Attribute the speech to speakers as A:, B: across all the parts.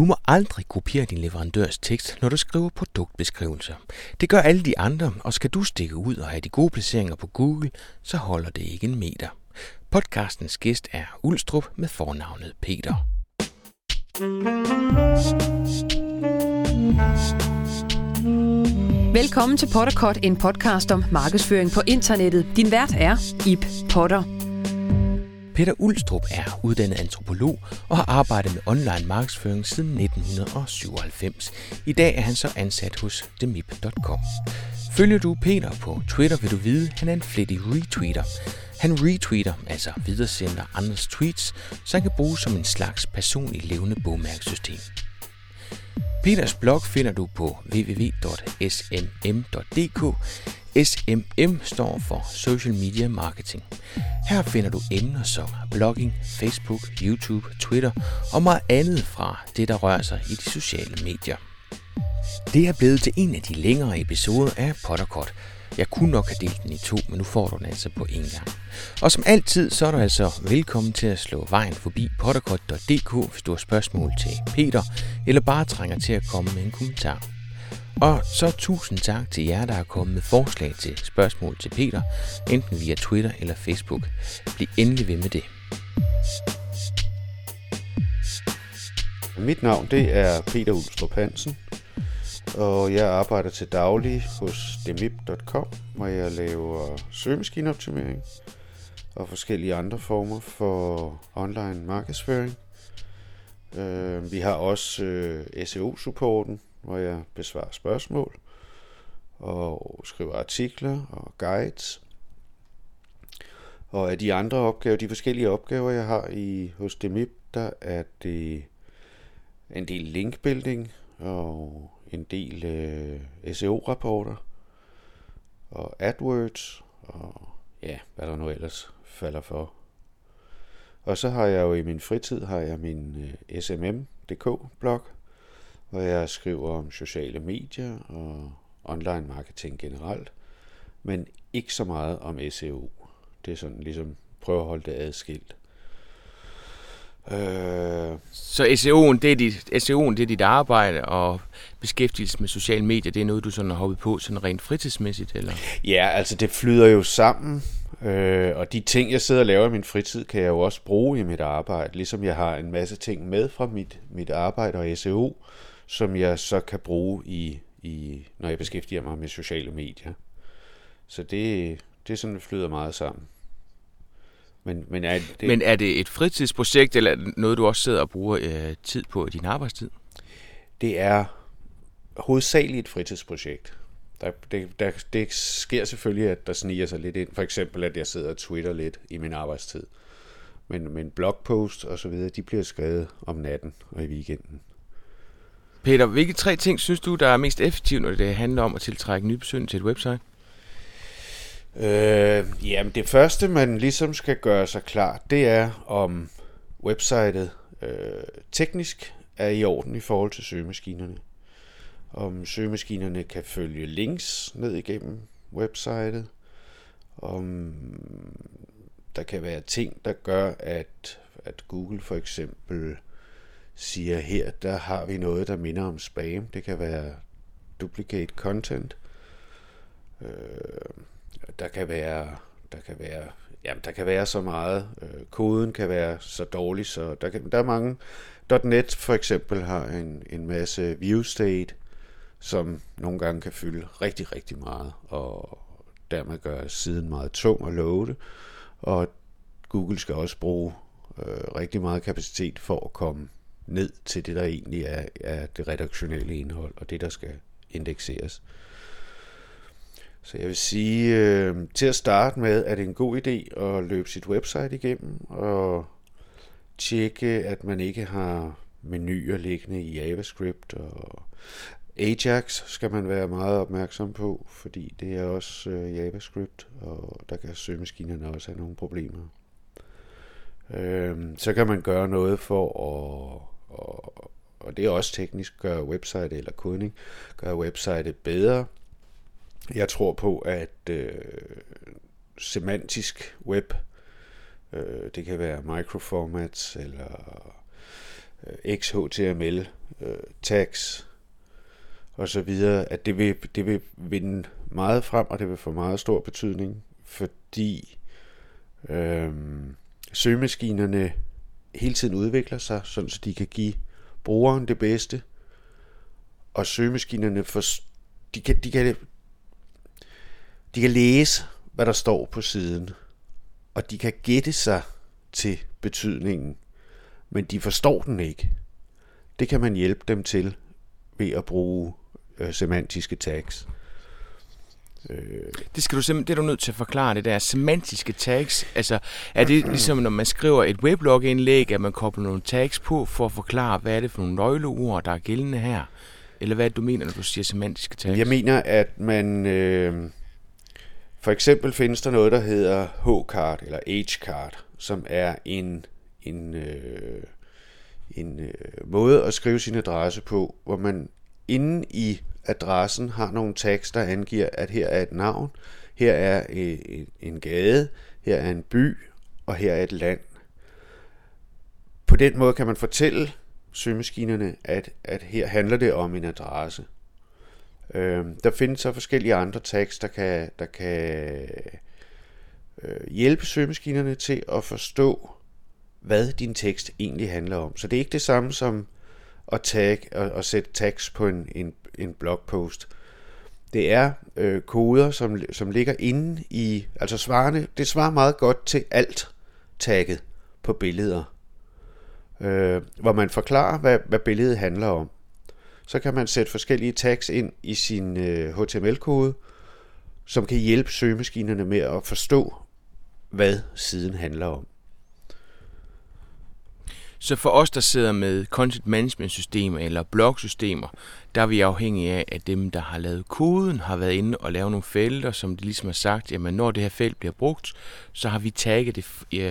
A: Du må aldrig kopiere din leverandørs tekst, når du skriver produktbeskrivelser. Det gør alle de andre, og skal du stikke ud og have de gode placeringer på Google, så holder det ikke en meter. Podcastens gæst er Ulstrup med fornavnet Peter.
B: Velkommen til Potterkort, en podcast om markedsføring på internettet. Din vært er Ip Potter.
A: Peter Ulstrup er uddannet antropolog og har arbejdet med online markedsføring siden 1997. I dag er han så ansat hos demip.com. Følger du Peter på Twitter, vil du vide, at han er en flittig retweeter. Han retweeter, altså videresender andres tweets, så han kan bruges som en slags personlig levende bogmærkesystem. Peters blog finder du på www.smm.dk. SMM står for Social Media Marketing. Her finder du emner som blogging, Facebook, YouTube, Twitter og meget andet fra det, der rører sig i de sociale medier. Det er blevet til en af de længere episoder af Potterkort. Jeg kunne nok have delt den i to, men nu får du den altså på en gang. Og som altid, så er du altså velkommen til at slå vejen forbi potterkort.dk, hvis du har spørgsmål til Peter, eller bare trænger til at komme med en kommentar. Og så tusind tak til jer, der har kommet med forslag til spørgsmål til Peter, enten via Twitter eller Facebook. Bliv endelig ved med det.
C: Mit navn det er Peter Ulstrup Hansen, og jeg arbejder til daglig hos demip.com, hvor jeg laver søgemaskineoptimering og forskellige andre former for online markedsføring. Øh, vi har også øh, SEO-supporten, hvor jeg besvarer spørgsmål og skriver artikler og guides. Og af de andre opgaver, de forskellige opgaver, jeg har i hos Demip, der er det en del linkbuilding og en del øh, SEO-rapporter og AdWords og ja, hvad der nu ellers falder for. Og så har jeg jo i min fritid har jeg min øh, smm.dk-blog, hvor jeg skriver om sociale medier og online marketing generelt, men ikke så meget om SEO. Det er sådan ligesom prøve at holde det adskilt.
A: Øh... Så SEO'en det, er dit, SEO'en, det er dit arbejde, og beskæftigelse med sociale medier, det er noget, du sådan har hoppet på sådan rent fritidsmæssigt? Eller?
C: Ja, altså det flyder jo sammen, øh, og de ting, jeg sidder og laver i min fritid, kan jeg jo også bruge i mit arbejde, ligesom jeg har en masse ting med fra mit, mit arbejde og SEO, som jeg så kan bruge, i, i, når jeg beskæftiger mig med sociale medier. Så det, det er sådan, det flyder meget sammen.
A: Men, men, er det, men er det et fritidsprojekt, eller noget, du også sidder og bruger øh, tid på i din arbejdstid?
C: Det er hovedsageligt et fritidsprojekt. Der, det, der, det sker selvfølgelig, at der sniger sig lidt ind. For eksempel, at jeg sidder og twitter lidt i min arbejdstid. Men, men blogpost og så videre, de bliver skrevet om natten og i weekenden.
A: Peter, hvilke tre ting synes du, der er mest effektivt, når det handler om at tiltrække nye besøgende til et website?
C: Øh, jamen det første, man ligesom skal gøre sig klar, det er om websitet øh, teknisk er i orden i forhold til søgemaskinerne. Om søgemaskinerne kan følge links ned igennem websitet. Om der kan være ting, der gør, at, at Google for eksempel siger, her der har vi noget, der minder om spam. Det kan være duplicate content. Øh, der kan være, der kan være, jamen, der kan være så meget. Øh, koden kan være så dårlig, så der, kan, der er mange. .NET for eksempel har en, en masse view state, som nogle gange kan fylde rigtig, rigtig meget, og dermed gør siden meget tung at loade. Og Google skal også bruge øh, rigtig meget kapacitet for at komme ned til det, der egentlig er, er det redaktionelle indhold, og det, der skal indekseres. Så jeg vil sige, øh, til at starte med, er det en god idé at løbe sit website igennem og tjekke, at man ikke har menuer liggende i JavaScript og Ajax skal man være meget opmærksom på, fordi det er også øh, JavaScript, og der kan søgemaskinerne også have nogle problemer. Øh, så kan man gøre noget for at, og, og det er også teknisk, gøre website eller kodning, gøre website bedre, jeg tror på, at øh, semantisk web, øh, det kan være microformats eller øh, XHTML, øh, tags og så videre, at det vil, det vil vinde meget frem, og det vil få meget stor betydning, fordi øh, søgemaskinerne hele tiden udvikler sig, sådan så de kan give brugeren det bedste, og søgemaskinerne for, de kan, de kan, de kan læse, hvad der står på siden, og de kan gætte sig til betydningen, men de forstår den ikke. Det kan man hjælpe dem til ved at bruge øh, semantiske tags.
A: Øh. Det skal du simpelthen, det er du nødt til at forklare, det der semantiske tags. Altså, er det ligesom, når man skriver et weblog-indlæg, at man kobler nogle tags på for at forklare, hvad er det for nogle nøgleord, der er gældende her? Eller hvad er det, du mener, når du siger semantiske tags?
C: Jeg mener, at man... Øh, for eksempel findes der noget, der hedder H-card eller H-card, som er en, en, øh, en øh, måde at skrive sin adresse på, hvor man inde i adressen har nogle tags, der angiver, at her er et navn, her er øh, en gade, her er en by, og her er et land. På den måde kan man fortælle søgemaskinerne, at, at her handler det om en adresse. Øh, der findes så forskellige andre tags, der kan, der kan øh, hjælpe søgemaskinerne til at forstå, hvad din tekst egentlig handler om. Så det er ikke det samme som at, tag, og, og sætte tags på en, en, en blogpost. Det er øh, koder, som, som ligger inde i, altså svarene, det svarer meget godt til alt tagget på billeder, øh, hvor man forklarer, hvad, hvad billedet handler om. Så kan man sætte forskellige tags ind i sin øh, HTML-kode, som kan hjælpe søgemaskinerne med at forstå, hvad siden handler om.
A: Så for os, der sidder med content management systemer eller blogsystemer, der er vi afhængige af, at dem, der har lavet koden, har været inde og lavet nogle felter, som de ligesom har sagt, jamen når det her felt bliver brugt, så har vi tagget det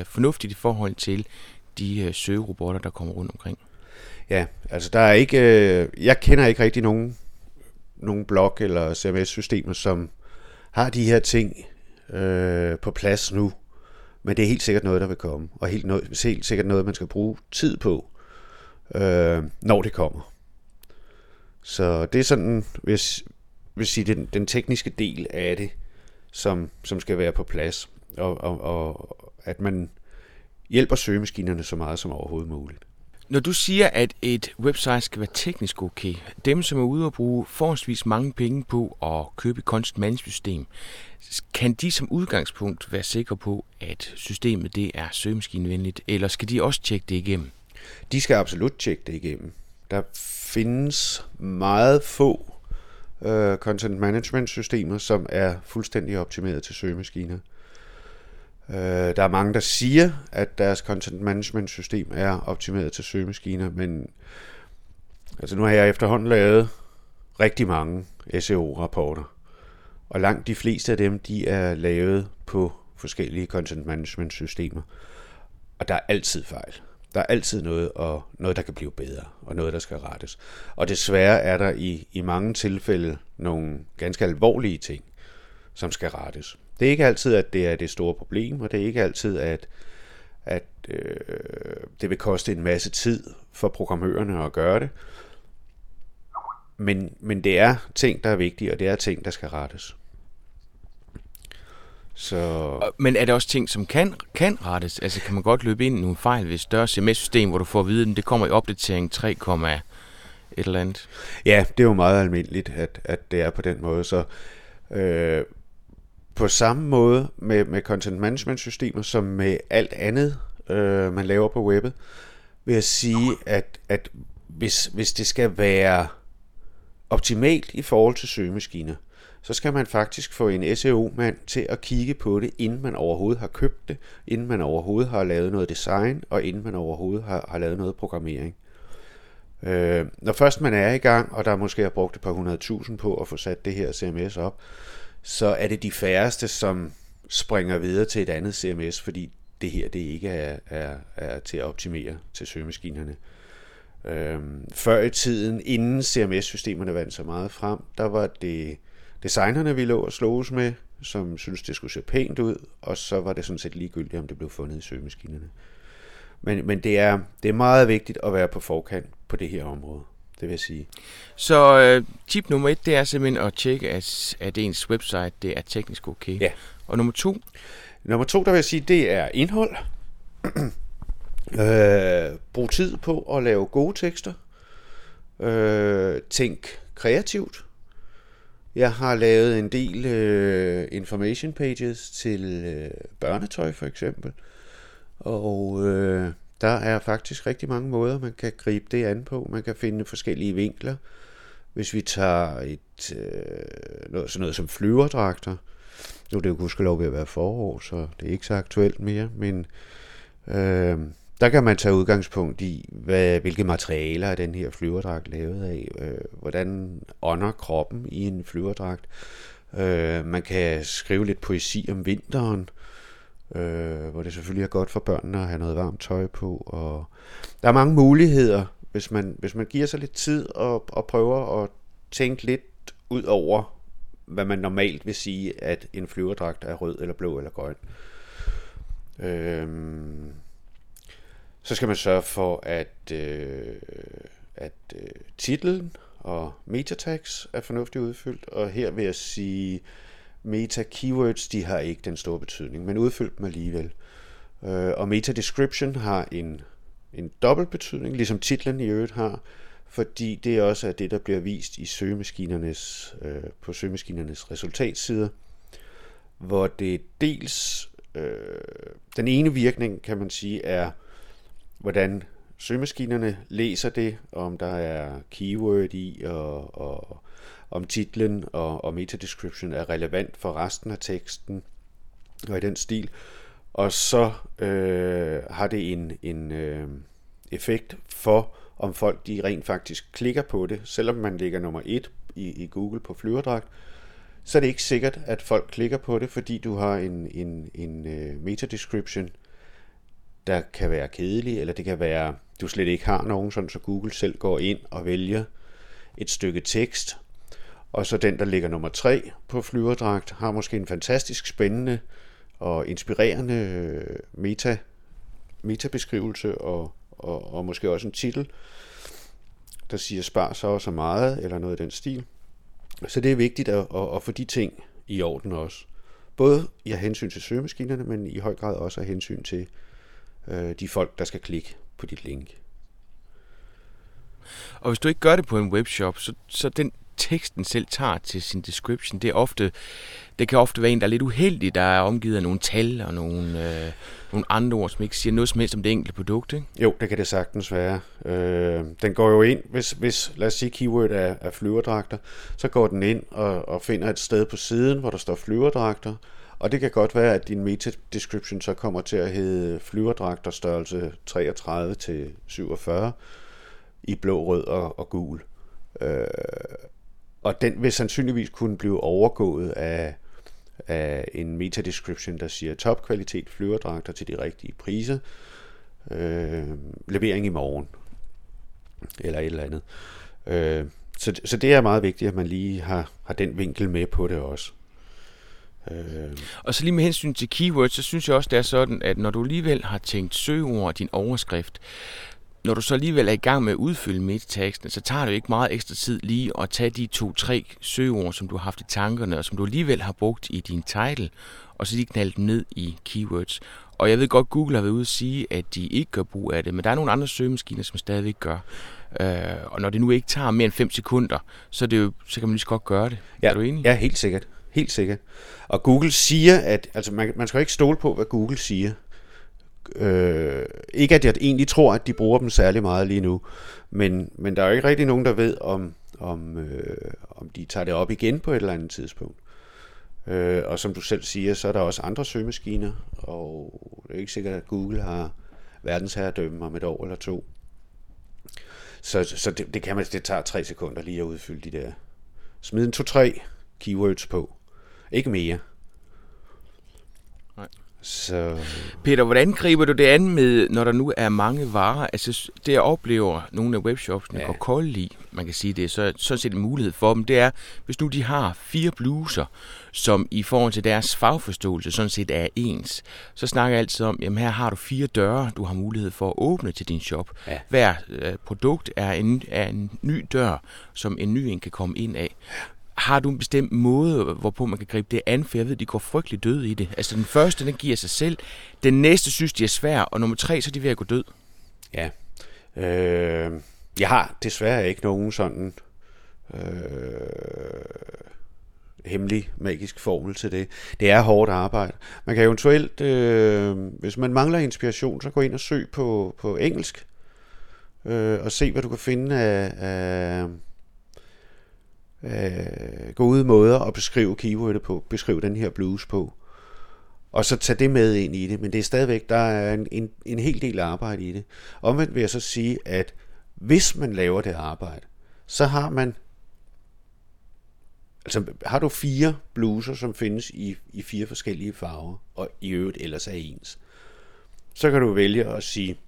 A: fornuftigt i forhold til de øh, søgerobotter, der kommer rundt omkring.
C: Ja, altså der er ikke, øh, jeg kender ikke rigtig nogen, nogen blog eller CMS-systemer, som har de her ting øh, på plads nu. Men det er helt sikkert noget, der vil komme, og helt, noget, helt sikkert noget, man skal bruge tid på, øh, når det kommer. Så det er sådan, hvis, hvis sige, den, den tekniske del af det, som, som skal være på plads, og, og, og at man hjælper søgemaskinerne så meget som overhovedet muligt.
A: Når du siger, at et website skal være teknisk okay, dem som er ude og bruge forholdsvis mange penge på at købe et content management system, kan de som udgangspunkt være sikre på, at systemet det er søgemaskinevenligt, eller skal de også tjekke det igennem?
C: De skal absolut tjekke det igennem. Der findes meget få uh, content management systemer, som er fuldstændig optimeret til søgemaskiner. Øh, der er mange, der siger, at deres content management system er optimeret til søgemaskiner, men altså nu har jeg efterhånden lavet rigtig mange SEO-rapporter. Og langt de fleste af dem, de er lavet på forskellige content management systemer. Og der er altid fejl. Der er altid noget, og noget, der kan blive bedre, og noget, der skal rettes. Og desværre er der i, i mange tilfælde nogle ganske alvorlige ting, som skal rettes. Det er ikke altid, at det er det store problem, og det er ikke altid, at, at øh, det vil koste en masse tid for programmørerne at gøre det. Men, men det er ting, der er vigtige, og det er ting, der skal rettes.
A: Så... Men er der også ting, som kan, kan rettes? Altså kan man godt løbe ind i nogle fejl ved et større CMS-system, hvor du får at vide, at det kommer i opdatering 3, et eller andet?
C: Ja, det er jo meget almindeligt, at, at det er på den måde. Så øh, på samme måde med, med content management systemer, som med alt andet, øh, man laver på webbet, vil jeg sige, at, at hvis, hvis det skal være optimalt i forhold til søgemaskiner, så skal man faktisk få en SEO-mand til at kigge på det, inden man overhovedet har købt det, inden man overhovedet har lavet noget design, og inden man overhovedet har, har lavet noget programmering. Øh, når først man er i gang, og der måske har brugt et par hundrede tusind på at få sat det her CMS op, så er det de færreste, som springer videre til et andet CMS, fordi det her det ikke er, er, er til at optimere til søgemaskinerne. Øhm, før i tiden, inden CMS-systemerne vandt så meget frem, der var det designerne, vi lå og sloges med, som synes det skulle se pænt ud, og så var det sådan set ligegyldigt, om det blev fundet i søgemaskinerne. Men, men det, er, det er meget vigtigt at være på forkant på det her område, det vil jeg sige.
A: Så øh, tip nummer et, det er simpelthen at tjekke, at, at ens website det er teknisk okay.
C: Ja.
A: Og nummer to,
C: Nummer to, der vil jeg sige, det er indhold. øh, brug tid på at lave gode tekster. Øh, tænk kreativt. Jeg har lavet en del øh, information pages til øh, børnetøj for eksempel. Og øh, der er faktisk rigtig mange måder, man kan gribe det an på. Man kan finde forskellige vinkler. Hvis vi tager et, øh, noget, sådan noget som flyverdragter, nu er det jo gudskelov ved at være forår, så det er ikke så aktuelt mere, men øh, der kan man tage udgangspunkt i, hvad, hvilke materialer er den her flyverdragt lavet af, øh, hvordan ånder kroppen i en flyverdragt. Øh, man kan skrive lidt poesi om vinteren, øh, hvor det selvfølgelig er godt for børnene at have noget varmt tøj på. Og der er mange muligheder, hvis man, hvis man giver sig lidt tid og, og prøver at tænke lidt ud over, hvad man normalt vil sige, at en flyverdragt er rød eller blå eller grøn. Øhm, så skal man sørge for, at, øh, at øh, titlen og metatags er fornuftigt udfyldt, og her vil jeg sige, meta-keywords, de har ikke den store betydning, men udfyld dem alligevel. Øh, og meta-description har en, en dobbelt betydning, ligesom titlen i øvrigt har, fordi det også er det, der bliver vist i søgemaskinernes, øh, på søgemaskinernes resultatsider, hvor det dels, øh, den ene virkning, kan man sige, er, hvordan søgemaskinerne læser det, om der er keyword i, og, og om titlen og, og metadescription er relevant for resten af teksten, og i den stil. Og så øh, har det en, en øh, effekt for, om folk de rent faktisk klikker på det, selvom man ligger nummer et i, i Google på flyverdragt, så er det ikke sikkert, at folk klikker på det, fordi du har en, en, en øh, meta-description, der kan være kedelig, eller det kan være, du slet ikke har nogen, sådan så Google selv går ind og vælger et stykke tekst, og så den, der ligger nummer tre på flyverdragt, har måske en fantastisk spændende og inspirerende øh, meta, metabeskrivelse og, og, og måske også en titel, der siger spar så og så meget, eller noget i den stil. Så det er vigtigt at, at, at få de ting i orden også. Både i hensyn til søgemaskinerne, men i høj grad også af hensyn til øh, de folk, der skal klikke på dit link.
A: Og hvis du ikke gør det på en webshop, så, så den teksten selv tager til sin description, det, er ofte, det kan ofte være en, der er lidt uheldig, der er omgivet af nogle tal og nogle, øh, nogle andre ord, som ikke siger noget som helst om det enkelte produkt. Ikke?
C: Jo, det kan det sagtens være. Øh, den går jo ind, hvis, hvis lad os sige keyword er, er flyverdragter, så går den ind og, og finder et sted på siden, hvor der står flyverdragter, og det kan godt være, at din meta-description så kommer til at hedde flyverdragter størrelse 33 til 47 i blå, rød og, og gul. Øh, og den vil sandsynligvis kunne blive overgået af, af en meta-description, der siger topkvalitet flyverdragter til de rigtige priser, øh, levering i morgen, eller et eller andet. Øh, så, så det er meget vigtigt, at man lige har, har den vinkel med på det også.
A: Øh. Og så lige med hensyn til keywords, så synes jeg også, det er sådan, at når du alligevel har tænkt søgeord din overskrift, når du så alligevel er i gang med at udfylde metateksten, så tager det jo ikke meget ekstra tid lige at tage de to-tre søgeord, som du har haft i tankerne, og som du alligevel har brugt i din title, og så lige knalde dem ned i keywords. Og jeg ved godt, Google har været ude at sige, at de ikke gør brug af det, men der er nogle andre søgemaskiner, som stadigvæk gør. Øh, og når det nu ikke tager mere end 5 sekunder, så, er det jo, så kan man lige så godt gøre det.
C: Ja,
A: er du enig?
C: Ja, helt sikkert. Helt sikkert. Og Google siger, at altså man, man skal ikke stole på, hvad Google siger. Øh, ikke at jeg egentlig tror, at de bruger dem særlig meget lige nu, men, men der er jo ikke rigtig nogen, der ved, om, om, øh, om de tager det op igen på et eller andet tidspunkt. Øh, og som du selv siger, så er der også andre søgemaskiner, og det er ikke sikkert, at Google har verdensherredømme om et år eller to. Så, så det, det, kan man, det tager tre sekunder lige at udfylde de der. Smid en to-tre keywords på. Ikke mere.
A: Nej.
C: Så...
A: Peter, hvordan griber du det an med, når der nu er mange varer? Altså, det jeg oplever, nogle af webshopsene ja. går kolde i, man kan sige det, er så sådan set en mulighed for dem, det er, hvis nu de har fire bluser, som i forhold til deres fagforståelse sådan set er ens, så snakker jeg altid om, jamen her har du fire døre, du har mulighed for at åbne til din shop. Ja. Hver øh, produkt er en, er en ny dør, som en ny en kan komme ind af har du en bestemt måde, hvorpå man kan gribe det an? For jeg ved, de går frygtelig døde i det. Altså den første, den giver sig selv. Den næste synes, de er svær. Og nummer tre, så er de ved at gå død.
C: Ja. Øh, jeg har desværre ikke nogen sådan øh, hemmelig magisk formel til det. Det er hårdt arbejde. Man kan eventuelt, øh, hvis man mangler inspiration, så gå ind og søg på, på engelsk. Øh, og se, hvad du kan finde af, af øh, gode måder at beskrive keywordet på, beskrive den her blues på. Og så tage det med ind i det, men det er stadigvæk, der er en, en, en hel del arbejde i det. Omvendt vil jeg så sige, at hvis man laver det arbejde, så har man altså har du fire bluser, som findes i, i fire forskellige farver, og i øvrigt ellers er ens, så kan du vælge at sige,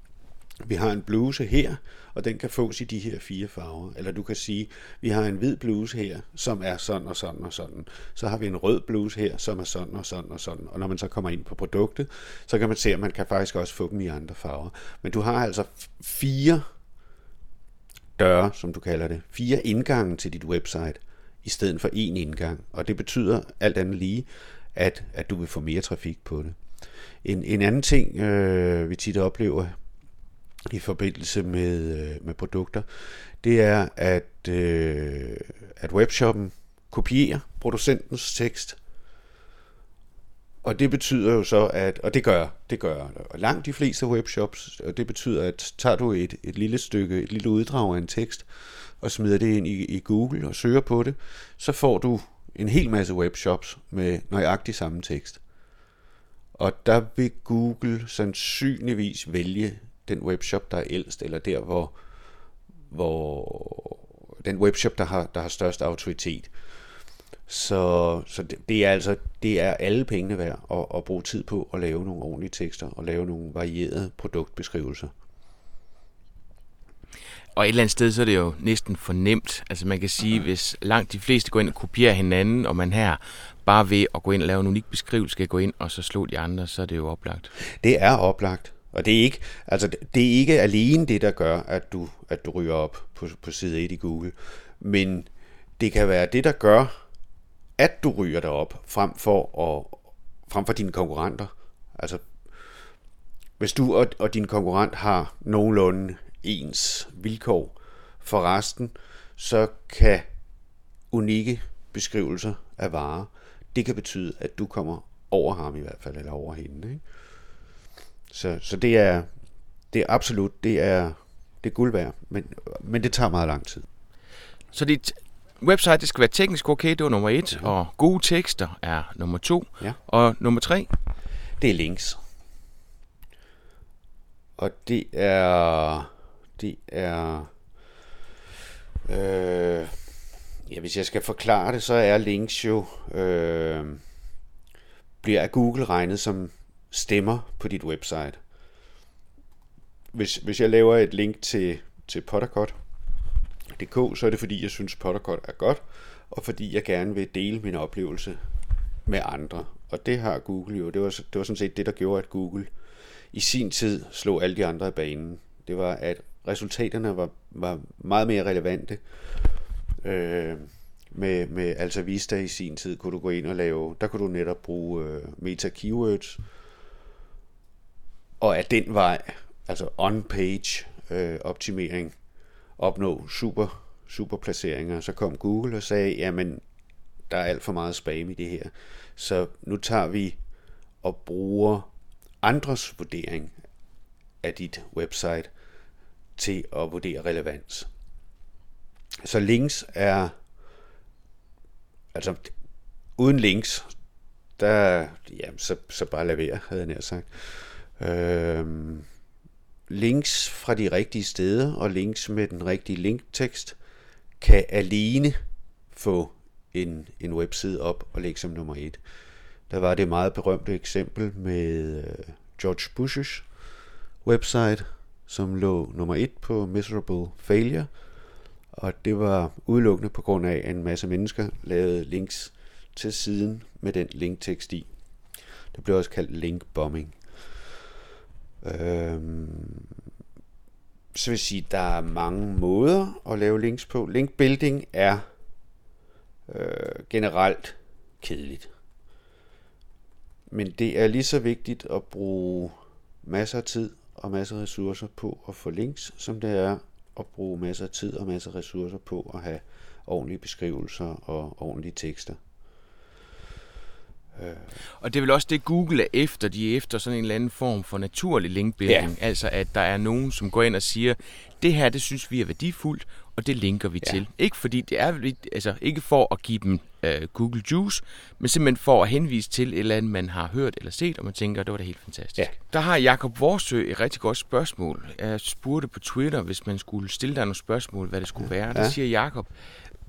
C: vi har en bluse her, og den kan fås i de her fire farver. Eller du kan sige, vi har en hvid bluse her, som er sådan og sådan og sådan. Så har vi en rød bluse her, som er sådan og sådan og sådan. Og når man så kommer ind på produktet, så kan man se, at man kan faktisk også få dem i andre farver. Men du har altså fire døre, som du kalder det. Fire indgange til dit website, i stedet for én indgang. Og det betyder alt andet lige, at, at du vil få mere trafik på det. En, en anden ting, øh, vi tit oplever i forbindelse med, øh, med produkter, det er, at, øh, at webshoppen kopierer producentens tekst. Og det betyder jo så, at, og det gør, det gør og langt de fleste webshops, og det betyder, at tager du et, et lille stykke, et lille uddrag af en tekst, og smider det ind i, i Google og søger på det, så får du en hel masse webshops med nøjagtig samme tekst. Og der vil Google sandsynligvis vælge den webshop, der er ældst, eller der, hvor, hvor den webshop, der har, der har størst autoritet. Så, så det, det er altså det er alle pengene værd at, at bruge tid på at lave nogle ordentlige tekster og lave nogle varierede produktbeskrivelser.
A: Og et eller andet sted, så er det jo næsten fornemt. Altså man kan sige, hvis langt de fleste går ind og kopierer hinanden, og man her bare ved at gå ind og lave en unik beskrivelse, skal gå ind og så slå de andre, så er det jo oplagt.
C: Det er oplagt. Og det er ikke, altså det er ikke alene det, der gør, at du, at du ryger op på, på side 1 i Google. Men det kan være det, der gør, at du ryger derop, frem for, at, frem for dine konkurrenter. Altså, hvis du og, og din konkurrent har nogenlunde ens vilkår for resten, så kan unikke beskrivelser af varer, det kan betyde, at du kommer over ham i hvert fald, eller over hende. Ikke? Så, så det er det er absolut, det er, det er guld værd, men, men det tager meget lang tid.
A: Så dit website, det skal være teknisk okay, det var nummer et, ja. og gode tekster er nummer to, ja. og nummer tre?
C: Det er links. Og det er, det er, øh, ja, hvis jeg skal forklare det, så er links jo, øh, bliver af Google regnet som stemmer på dit website. Hvis, hvis jeg laver et link til, til pottercut.dk, så er det fordi, jeg synes, Pottercut er godt, og fordi jeg gerne vil dele min oplevelse med andre. Og det har Google jo. Det var, det var sådan set det, der gjorde, at Google i sin tid slog alle de andre i banen. Det var, at resultaterne var, var meget mere relevante. Øh, med, med Alta Vista i sin tid kunne du gå ind og lave, der kunne du netop bruge øh, meta keywords, og af den vej, altså on-page øh, optimering, opnå super, super placeringer. Så kom Google og sagde, jamen, der er alt for meget spam i det her. Så nu tager vi og bruger andres vurdering af dit website til at vurdere relevans. Så links er, altså uden links, der, jamen, så, så bare lad være, havde jeg nær sagt. Øh, links fra de rigtige steder og links med den rigtige linktekst kan alene få en, en webside op og lægge som nummer et. Der var det meget berømte eksempel med øh, George Bush's website, som lå nummer et på Miserable Failure, og det var udelukkende på grund af, at en masse mennesker lavede links til siden med den linktekst i. Det blev også kaldt link bombing. Øhm, så vil sige, der er mange måder at lave links på. Link building er øh, generelt kedeligt. Men det er lige så vigtigt at bruge masser af tid og masser af ressourcer på at få links, som det er at bruge masser af tid og masser af ressourcer på at have ordentlige beskrivelser og ordentlige tekster.
A: Øh. Og det er vel også det, Google er efter. De er efter sådan en eller anden form for naturlig linkbuilding. Ja. Altså, at der er nogen, som går ind og siger, det her, det synes vi er værdifuldt, og det linker vi ja. til. Ikke fordi det er, altså ikke for at give dem uh, Google Juice, men simpelthen for at henvise til et eller andet, man har hørt eller set, og man tænker, det var da helt fantastisk. Ja. Der har Jakob Vorsø et rigtig godt spørgsmål. Jeg spurgte på Twitter, hvis man skulle stille dig nogle spørgsmål, hvad det skulle være. Ja. Der siger Jakob,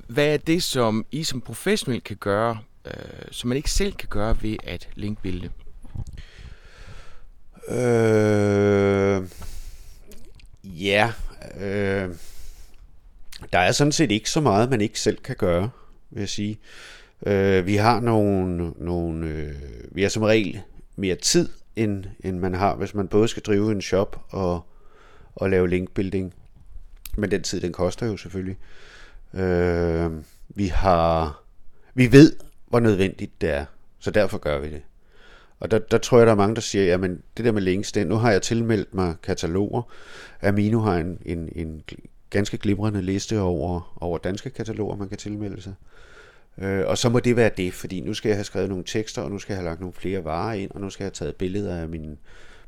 A: hvad er det, som I som professionel kan gøre øh, som man ikke selv kan gøre ved at linkbilde?
C: Øh, ja, øh, der er sådan set ikke så meget, man ikke selv kan gøre, vil jeg sige. Øh, vi har nogle, nogle øh, vi har som regel mere tid, end, end man har, hvis man både skal drive en shop og, og lave linkbuilding. Men den tid, den koster jo selvfølgelig. Øh, vi har, vi ved hvor nødvendigt det er. Så derfor gør vi det. Og der, der tror jeg, der er mange, der siger, jamen det der med links, det, nu har jeg tilmeldt mig kataloger. Amino har en, en, en ganske glimrende liste over, over danske kataloger, man kan tilmelde sig. Øh, og så må det være det, fordi nu skal jeg have skrevet nogle tekster, og nu skal jeg have lagt nogle flere varer ind, og nu skal jeg have taget billeder af mine,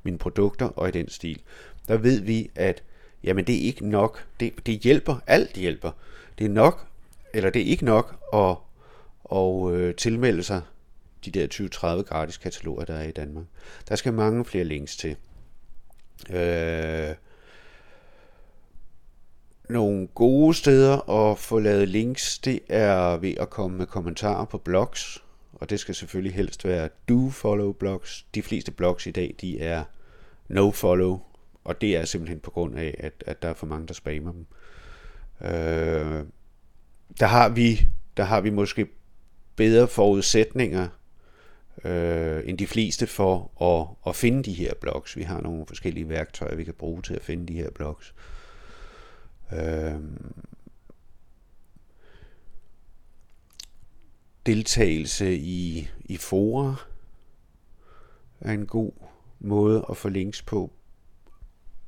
C: mine produkter og i den stil. Der ved vi, at jamen det er ikke nok. Det, det hjælper, alt hjælper. Det er nok, eller det er ikke nok at og øh, tilmelde sig de der 20-30 gratis kataloger, der er i Danmark. Der skal mange flere links til. Øh, nogle gode steder at få lavet links, det er ved at komme med kommentarer på blogs, og det skal selvfølgelig helst være do-follow blogs. De fleste blogs i dag, de er no-follow, og det er simpelthen på grund af, at, at der er for mange, der spammer dem. Øh, der har vi der har vi måske bedre forudsætninger øh, end de fleste for at, at finde de her blogs. Vi har nogle forskellige værktøjer, vi kan bruge til at finde de her blogs. Øh, deltagelse i, i fora er en god måde at få links på.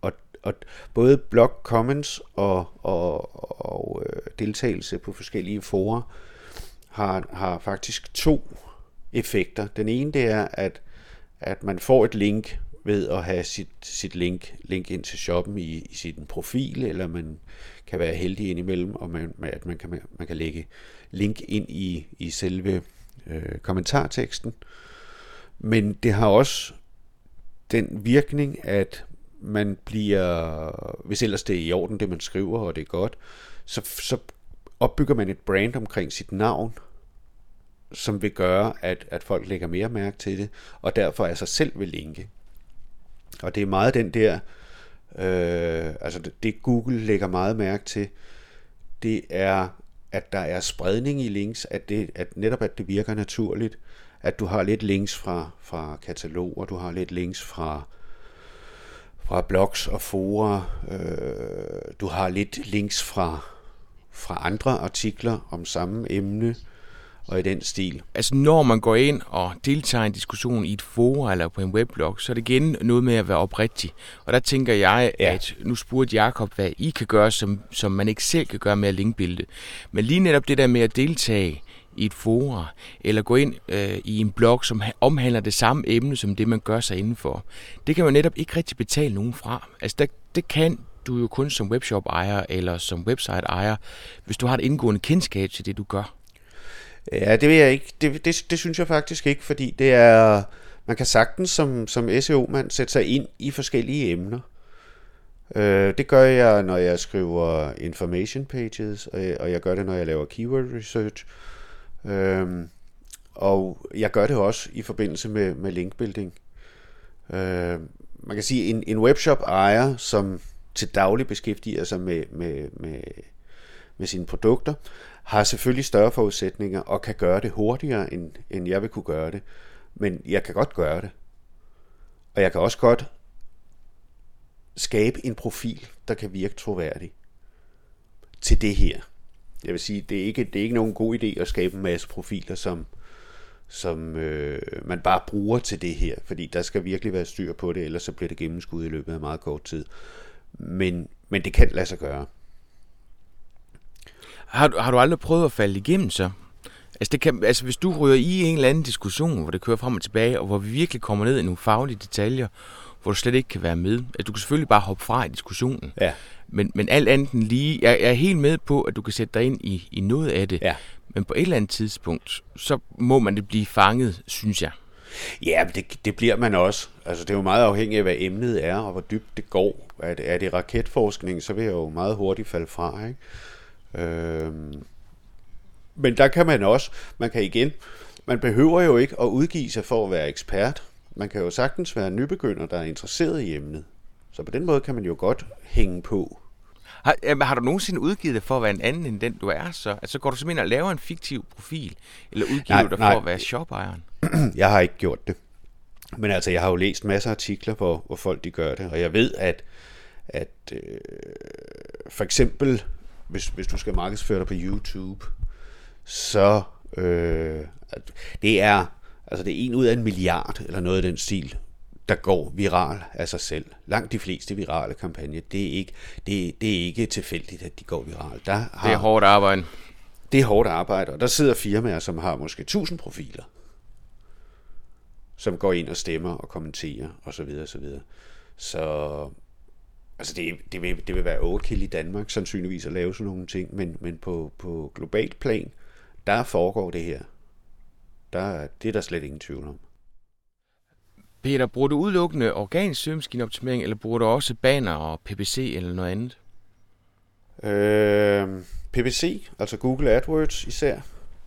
C: Og, og både blog comments og, og, og og øh, deltagelse på forskellige fora har, har faktisk to effekter. Den ene det er, at, at man får et link ved at have sit, sit link, link ind til shoppen i, i sin profil, eller man kan være heldig indimellem, og man, at man kan, man kan lægge link ind i, i selve øh, kommentarteksten. Men det har også den virkning, at man bliver, hvis ellers det er i orden, det man skriver, og det er godt, så, så opbygger man et brand omkring sit navn, som vil gøre, at, at folk lægger mere mærke til det, og derfor af sig selv vil linke. Og det er meget den der, øh, altså det, det Google lægger meget mærke til, det er, at der er spredning i links, at, det, at netop at det virker naturligt, at du har lidt links fra, fra kataloger, du har lidt links fra, fra blogs og fora, øh, du har lidt links fra, fra andre artikler om samme emne, og i den stil.
A: Altså når man går ind og deltager i en diskussion i et forum eller på en weblog, så er det igen noget med at være oprigtig. Og der tænker jeg, ja. at nu spurgte Jakob, hvad I kan gøre, som, som man ikke selv kan gøre med at linkbilde. Men lige netop det der med at deltage i et forum, eller gå ind øh, i en blog, som omhandler det samme emne, som det man gør sig indenfor, det kan man netop ikke rigtig betale nogen fra. Altså der, det kan du jo kun som webshop-ejer eller som website-ejer, hvis du har et indgående kendskab til det, du gør.
C: Ja, det vil jeg ikke. Det, det, det synes jeg faktisk ikke, fordi det er... Man kan sagtens som, som SEO-mand sætte sig ind i forskellige emner. Øh, det gør jeg, når jeg skriver information pages, og jeg, og jeg gør det, når jeg laver keyword research. Øh, og jeg gør det også i forbindelse med, med linkbuilding. Øh, man kan sige, en, en webshop ejer, som til daglig beskæftiger sig med, med, med, med sine produkter, har selvfølgelig større forudsætninger og kan gøre det hurtigere, end, end jeg vil kunne gøre det. Men jeg kan godt gøre det. Og jeg kan også godt skabe en profil, der kan virke troværdig til det her. Jeg vil sige, det er ikke, det er ikke nogen god idé at skabe en masse profiler, som, som øh, man bare bruger til det her, fordi der skal virkelig være styr på det, ellers så bliver det gennemskud i løbet af meget kort tid. Men, men det kan lade sig gøre.
A: Har, du, har du aldrig prøvet at falde igennem så? Altså, det kan, altså hvis du ryger i en eller anden diskussion, hvor det kører frem og tilbage, og hvor vi virkelig kommer ned i nogle faglige detaljer, hvor du slet ikke kan være med. Altså, du kan selvfølgelig bare hoppe fra i diskussionen.
C: Ja.
A: Men, men alt andet end lige, jeg, jeg er helt med på, at du kan sætte dig ind i, i noget af det.
C: Ja.
A: Men på et eller andet tidspunkt, så må man det blive fanget, synes jeg.
C: Ja, det, det bliver man også. Altså, det er jo meget afhængigt af, hvad emnet er, og hvor dybt det går. Er det, er det raketforskning, så vil jeg jo meget hurtigt falde fra, ikke? Øhm, men der kan man også, man kan igen, man behøver jo ikke at udgive sig for at være ekspert. Man kan jo sagtens være en nybegynder, der er interesseret i emnet. Så på den måde kan man jo godt hænge på.
A: Har, jamen, har du nogensinde udgivet dig for at være en anden end den, du er så? Altså går du simpelthen og laver en fiktiv profil? Eller udgiver
C: Nej,
A: du dig
C: nej.
A: for at være shopejeren?
C: jeg har ikke gjort det. Men altså, jeg har jo læst masser af artikler, hvor, hvor folk de gør det, og jeg ved, at, at øh, for eksempel, hvis, hvis du skal markedsføre dig på YouTube, så øh, det er altså det er en ud af en milliard, eller noget af den stil, der går viral af sig selv. Langt de fleste virale kampagner, det er ikke, det, det er ikke tilfældigt, at de går viral. Der har,
A: Det er hårdt arbejde.
C: det er hårdt arbejde, og der sidder firmaer, som har måske 1000 profiler, som går ind og stemmer og kommenterer osv. Så, videre, så, videre. så altså det, det, vil, det vil være overkill i Danmark sandsynligvis at lave sådan nogle ting, men, men på, på globalt plan, der foregår det her. Der, det er der slet ingen tvivl om.
A: Peter, bruger du udelukkende organisk søgemaskineoptimering, eller bruger du også banner og PPC eller noget andet?
C: Øh, PPC, altså Google AdWords især,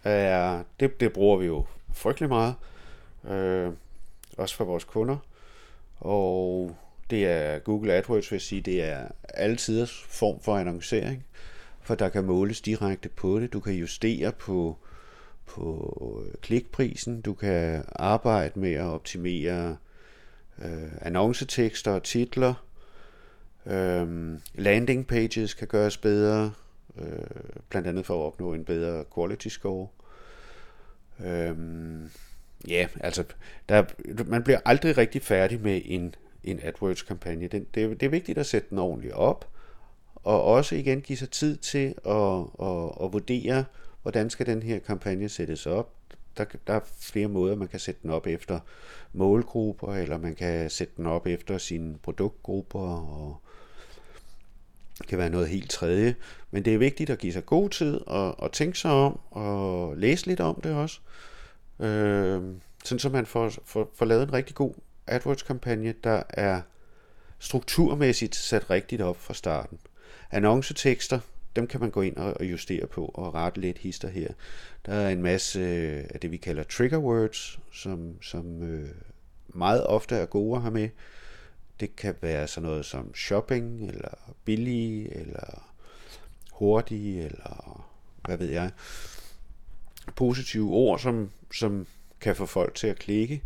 C: er, det, det bruger vi jo frygtelig meget, øh, også for vores kunder. Og det er Google AdWords, vil jeg sige, det er altid form for annoncering, for der kan måles direkte på det. Du kan justere på, på klikprisen, du kan arbejde med at optimere øh, annoncetekster og titler, øh, landing pages kan gøres bedre, øh, blandt andet for at opnå en bedre quality score. Øh, ja, altså, der, man bliver aldrig rigtig færdig med en, en AdWords-kampagne. Den, det, det er vigtigt at sætte den ordentligt op, og også igen give sig tid til at, at, at vurdere, hvordan skal den her kampagne sættes op. Der, der er flere måder, man kan sætte den op efter målgrupper, eller man kan sætte den op efter sine produktgrupper, og det kan være noget helt tredje. Men det er vigtigt at give sig god tid og, og tænke sig om og læse lidt om det også. Øh, sådan så man får, får, får lavet en rigtig god AdWords-kampagne, der er strukturmæssigt sat rigtigt op fra starten. Annoncetekster, dem kan man gå ind og justere på og rette lidt hister her. Der er en masse af det, vi kalder trigger words, som, som øh, meget ofte er gode at have med. Det kan være sådan noget som shopping, eller billig, eller hurtig, eller hvad ved jeg. Positive ord, som, som kan få folk til at klikke.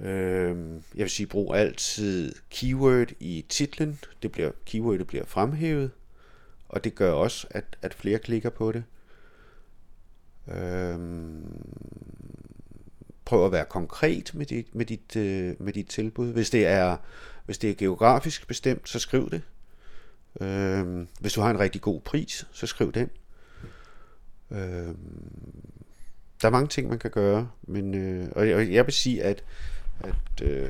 C: Øh, jeg vil sige, brug altid keyword i titlen. Det bliver, keywordet bliver fremhævet, og det gør også, at, at flere klikker på det. Øh, prøv at være konkret med dit, med dit, øh, med dit tilbud. Hvis det er hvis det er geografisk bestemt, så skriv det. Øh, hvis du har en rigtig god pris, så skriv den. Øh, der er mange ting, man kan gøre, men øh, og jeg, jeg vil sige, at, at øh,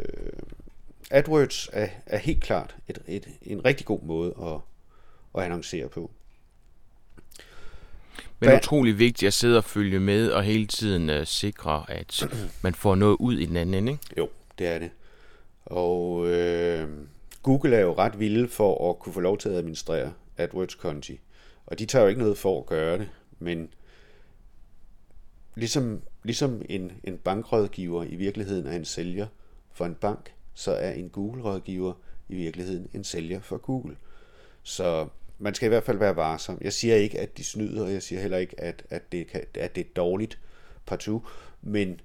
C: AdWords er, er helt klart et, et, en rigtig god måde at, at annoncere på.
A: Men
C: Hvad-
A: utrolig vigtigt at sidde og følge med og hele tiden uh, sikre, at man får noget ud i den anden ende, ikke?
C: Jo, det er det. Og øh, Google er jo ret vilde for at kunne få lov til at administrere AdWords-konti. Og de tager jo ikke noget for at gøre det, men ligesom ligesom en, en bankrådgiver i virkeligheden er en sælger for en bank, så er en Google-rådgiver i virkeligheden en sælger for Google. Så man skal i hvert fald være varsom. Jeg siger ikke, at de snyder, og jeg siger heller ikke, at, at, det, kan, at det er dårligt partout, men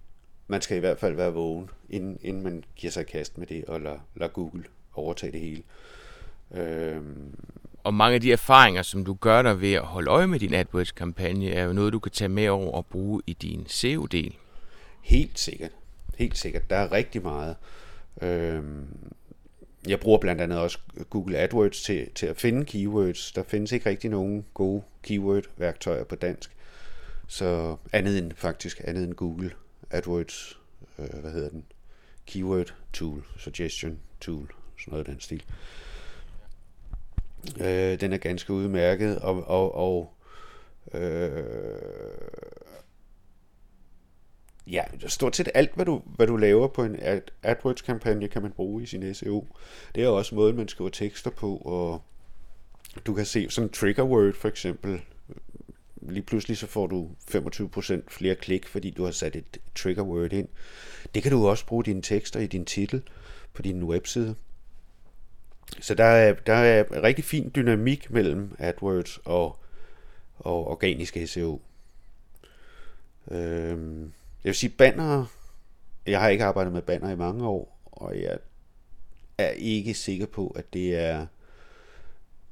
C: man skal i hvert fald være vågen, inden, inden man giver sig kast med det og lader, lader Google overtage det hele.
A: Øhm. Og mange af de erfaringer, som du gør dig ved at holde øje med din AdWords-kampagne, er jo noget, du kan tage med over og bruge i din SEO-del.
C: Helt sikkert. Helt sikkert. Der er rigtig meget. Øhm, jeg bruger blandt andet også Google AdWords til, til at finde keywords. Der findes ikke rigtig nogen gode keyword-værktøjer på dansk. Så andet end faktisk andet end Google AdWords, øh, hvad hedder den? Keyword tool, suggestion tool, sådan noget af den stil. Øh, Øh, den er ganske udmærket, og, og, og øh, ja, stort set alt, hvad du, hvad du laver på en AdWords-kampagne, kan man bruge i sin SEO. Det er også måden, man skriver tekster på, og du kan se sådan trigger word for eksempel. Lige pludselig så får du 25% flere klik, fordi du har sat et trigger word ind. Det kan du også bruge dine tekster i din titel på din webside. Så der er, der er rigtig fin dynamik mellem AdWords og, og organisk SEO. Øhm, jeg vil sige, banner, jeg har ikke arbejdet med banner i mange år, og jeg er ikke sikker på, at det er,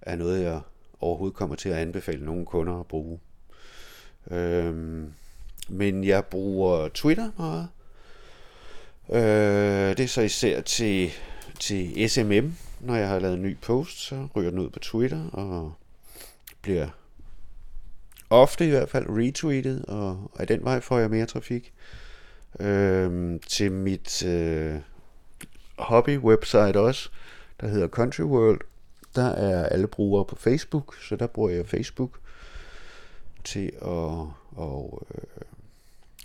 C: er noget, jeg overhovedet kommer til at anbefale nogle kunder at bruge. Øhm, men jeg bruger Twitter meget. Øh, det er så især til, til SMM. Når jeg har lavet en ny post, så ryger den ud på Twitter og bliver ofte i hvert fald retweetet, og af den vej får jeg mere trafik. Øh, til mit øh, hobby-website også, der hedder Country World, der er alle brugere på Facebook, så der bruger jeg Facebook til at, at øh,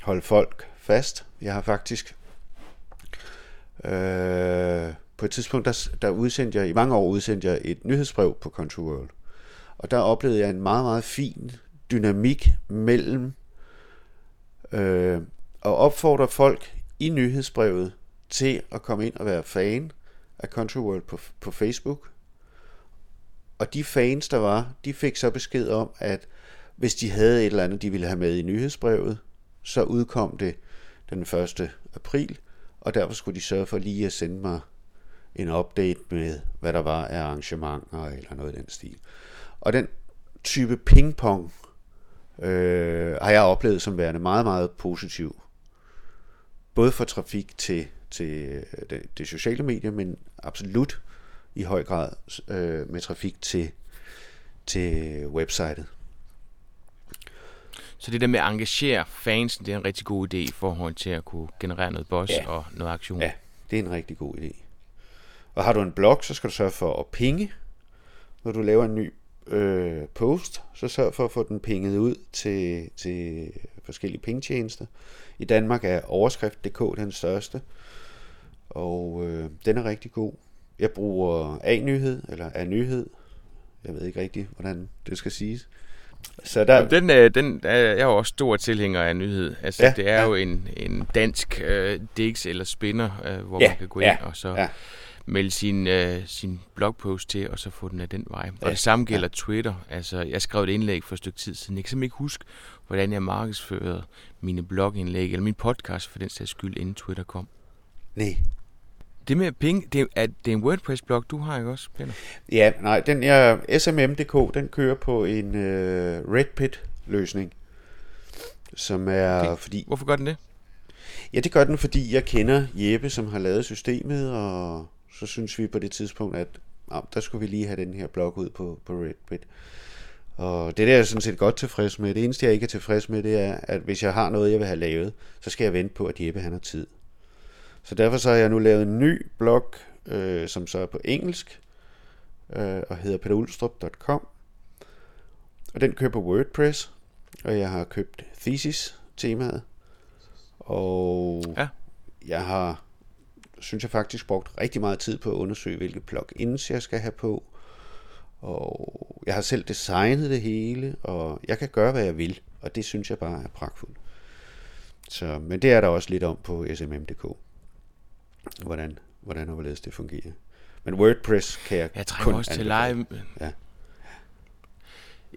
C: holde folk fast. Jeg har faktisk øh, på et tidspunkt, der, der udsendte jeg, i mange år udsendte jeg et nyhedsbrev på Country World. Og der oplevede jeg en meget, meget fin dynamik mellem øh, at opfordre folk i nyhedsbrevet til at komme ind og være fan af Country World på, på Facebook. Og de fans, der var, de fik så besked om, at hvis de havde et eller andet, de ville have med i nyhedsbrevet, så udkom det den 1. april, og derfor skulle de sørge for lige at sende mig en update med, hvad der var af arrangementer eller noget i den stil. Og den type pingpong øh, har jeg oplevet som værende meget, meget positiv. Både for trafik til, til øh, det, det sociale medier, men absolut i høj grad øh, med trafik til, til websitet.
A: Så det der med at engagere fansen, det er en rigtig god idé i forhold til at kunne generere noget buzz ja. og noget aktion.
C: Ja, det er en rigtig god idé. Og har du en blog, så skal du sørge for at pinge. Når du laver en ny øh, post, så sørg for at få den pinget ud til, til forskellige pengetjenester. I Danmark er overskrift.dk den største, og øh, den er rigtig god. Jeg bruger A-nyhed, eller A-nyhed. Jeg ved ikke rigtig, hvordan det skal siges.
A: Så der... Jamen, den, øh, den er jeg er jo også stor tilhænger af nyhed. Altså, ja, det er ja. jo en, en dansk øh, Dix eller spinner, øh, hvor ja, man kan gå ind ja, og så ja melde sin, øh, sin blogpost til, og så få den af den vej. Ja. Og det samme gælder ja. Twitter. Altså, jeg skrev et indlæg for et stykke tid siden. Jeg kan simpelthen ikke huske, hvordan jeg markedsførede mine blogindlæg, eller min podcast for den sags skyld, inden Twitter kom.
C: Nej.
A: Det med ping, det er, det er en WordPress-blog, du har ikke også, Peter?
C: Ja, nej, den er SMM.dk, den kører på en uh, Redpit-løsning, som er okay. fordi...
A: Hvorfor gør den det?
C: Ja, det gør den, fordi jeg kender Jeppe, som har lavet systemet, og så synes vi på det tidspunkt, at ja, der skulle vi lige have den her blog ud på, på Reddit. Og det der er jeg sådan set godt tilfreds med. Det eneste, jeg ikke er tilfreds med, det er, at hvis jeg har noget, jeg vil have lavet, så skal jeg vente på, at Jeppe han har tid. Så derfor så har jeg nu lavet en ny blog, øh, som så er på engelsk, øh, og hedder peterulstrup.com. Og den kører på WordPress, og jeg har købt Thesis-temaet. Og ja. jeg har synes jeg faktisk brugt rigtig meget tid på at undersøge, hvilke plugins jeg skal have på. Og jeg har selv designet det hele, og jeg kan gøre, hvad jeg vil, og det synes jeg bare er pragtfuldt. Så, men det er der også lidt om på smm.dk, hvordan, hvordan og hvorledes det fungerer. Men WordPress kan jeg
A: Jeg
C: kun
A: også til
C: anbefale.
A: live.
C: Ja.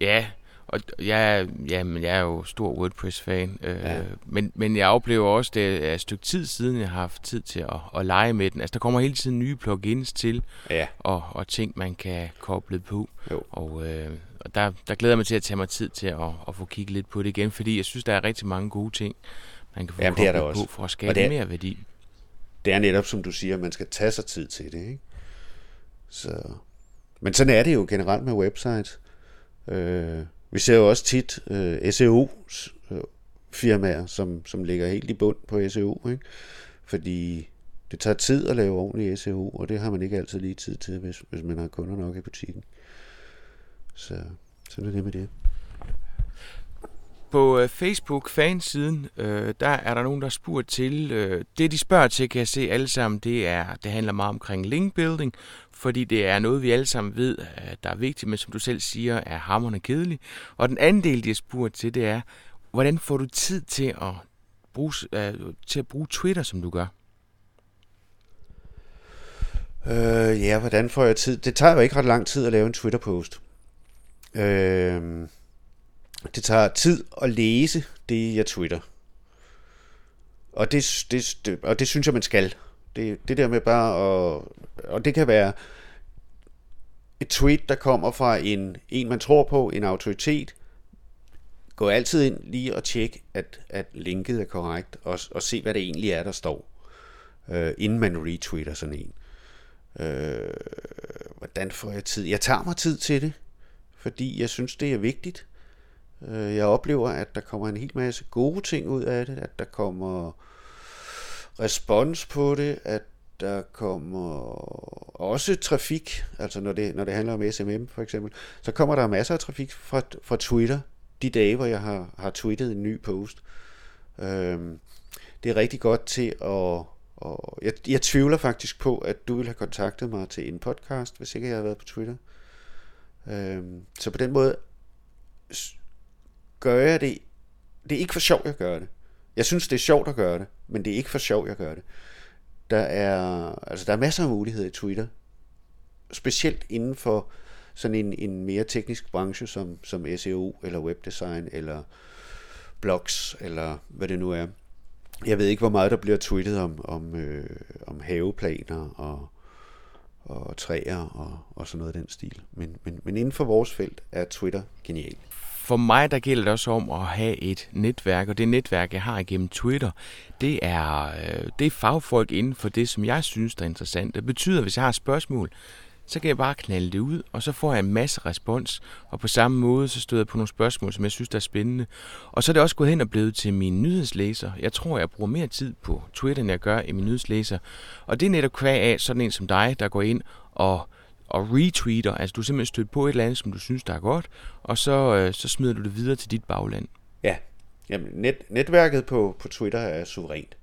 A: Ja, og jeg, er- jamen, jeg er jo stor WordPress-fan, øh,
C: Ja.
A: men, men jeg oplever også, det er et stykke tid siden, jeg har haft tid til at, at lege med den. Altså, der kommer hele tiden nye plugins til,
C: Ja,
A: og, og ting, man kan koble på.
C: jo.
A: Og, øh, og der, der glæder jeg mig til at tage mig tid til at, at få kigget lidt på det igen, fordi jeg synes, der er rigtig mange gode ting, man kan få
C: Jamen,
A: koblet
C: også.
A: på for at skabe
C: er-
A: mere værdi.
C: Det er netop, som du siger, man skal tage sig tid til det, ikke? Så... Men sådan er det jo generelt med websites. Øh, vi ser jo også tit øh, SEO-firmaer, øh, som, som ligger helt i bund på SEO, ikke? Fordi det tager tid at lave ordentlig SEO, og det har man ikke altid lige tid til, hvis, hvis man har kunder nok i butikken. Så sådan er det med det.
A: På øh, Facebook fansiden, øh, der er der nogen, der spurgt til, øh, det de spørger til, kan jeg se alle sammen, det er, det handler meget omkring link building, fordi det er noget, vi alle sammen ved, der er vigtigt, men som du selv siger, er hammerne kedelig. Og den anden del, de har spurgt til, det er, hvordan får du tid til at bruge, øh, til at bruge Twitter, som du gør?
C: Øh, ja, hvordan får jeg tid? Det tager jo ikke ret lang tid at lave en Twitter-post. Øh, det tager tid at læse det, jeg twitter. Og det, det, det, og det synes jeg, man skal. Det, det der med bare at... Og det kan være et tweet, der kommer fra en, en man tror på, en autoritet. Gå altid ind lige og tjek, at, at linket er korrekt, og, og se, hvad det egentlig er, der står, øh, inden man retweeter sådan en. Øh, hvordan får jeg tid? Jeg tager mig tid til det, fordi jeg synes, det er vigtigt. Øh, jeg oplever, at der kommer en hel masse gode ting ud af det, at der kommer respons på det, at der kommer også trafik, altså når det, når det handler om SMM for eksempel, så kommer der masser af trafik fra, fra Twitter, de dage, hvor jeg har, har tweetet en ny post. Øhm, det er rigtig godt til at... Og jeg, jeg tvivler faktisk på, at du ville have kontaktet mig til en podcast, hvis ikke jeg havde været på Twitter. Øhm, så på den måde gør jeg det... Det er ikke for sjov, jeg gør det. Jeg synes, det er sjovt at gøre det, men det er ikke for sjov, jeg gør det. Der er, altså, der er masser af muligheder i Twitter. Specielt inden for sådan en, en mere teknisk branche som, som SEO eller webdesign eller blogs eller hvad det nu er. Jeg ved ikke, hvor meget der bliver tweetet om, om, øh, om haveplaner og, og træer og, og sådan noget af den stil. Men, men, men inden for vores felt er Twitter genial.
A: For mig, der gælder det også om at have et netværk, og det netværk, jeg har igennem Twitter, det er, øh, det er fagfolk inden for det, som jeg synes, der er interessant. Det betyder, at hvis jeg har spørgsmål, så kan jeg bare knalde det ud, og så får jeg en masse respons, og på samme måde, så støder jeg på nogle spørgsmål, som jeg synes, der er spændende. Og så er det også gået hen og blevet til min nyhedslæser. Jeg tror, jeg bruger mere tid på Twitter, end jeg gør i min nyhedslæser. Og det er netop kvæg af sådan en som dig, der går ind og og retweeter, altså du er simpelthen stødt på et eller andet, som du synes, der er godt, og så, øh, så smider du det videre til dit bagland.
C: Ja, Jamen, net, netværket på, på Twitter er suverænt.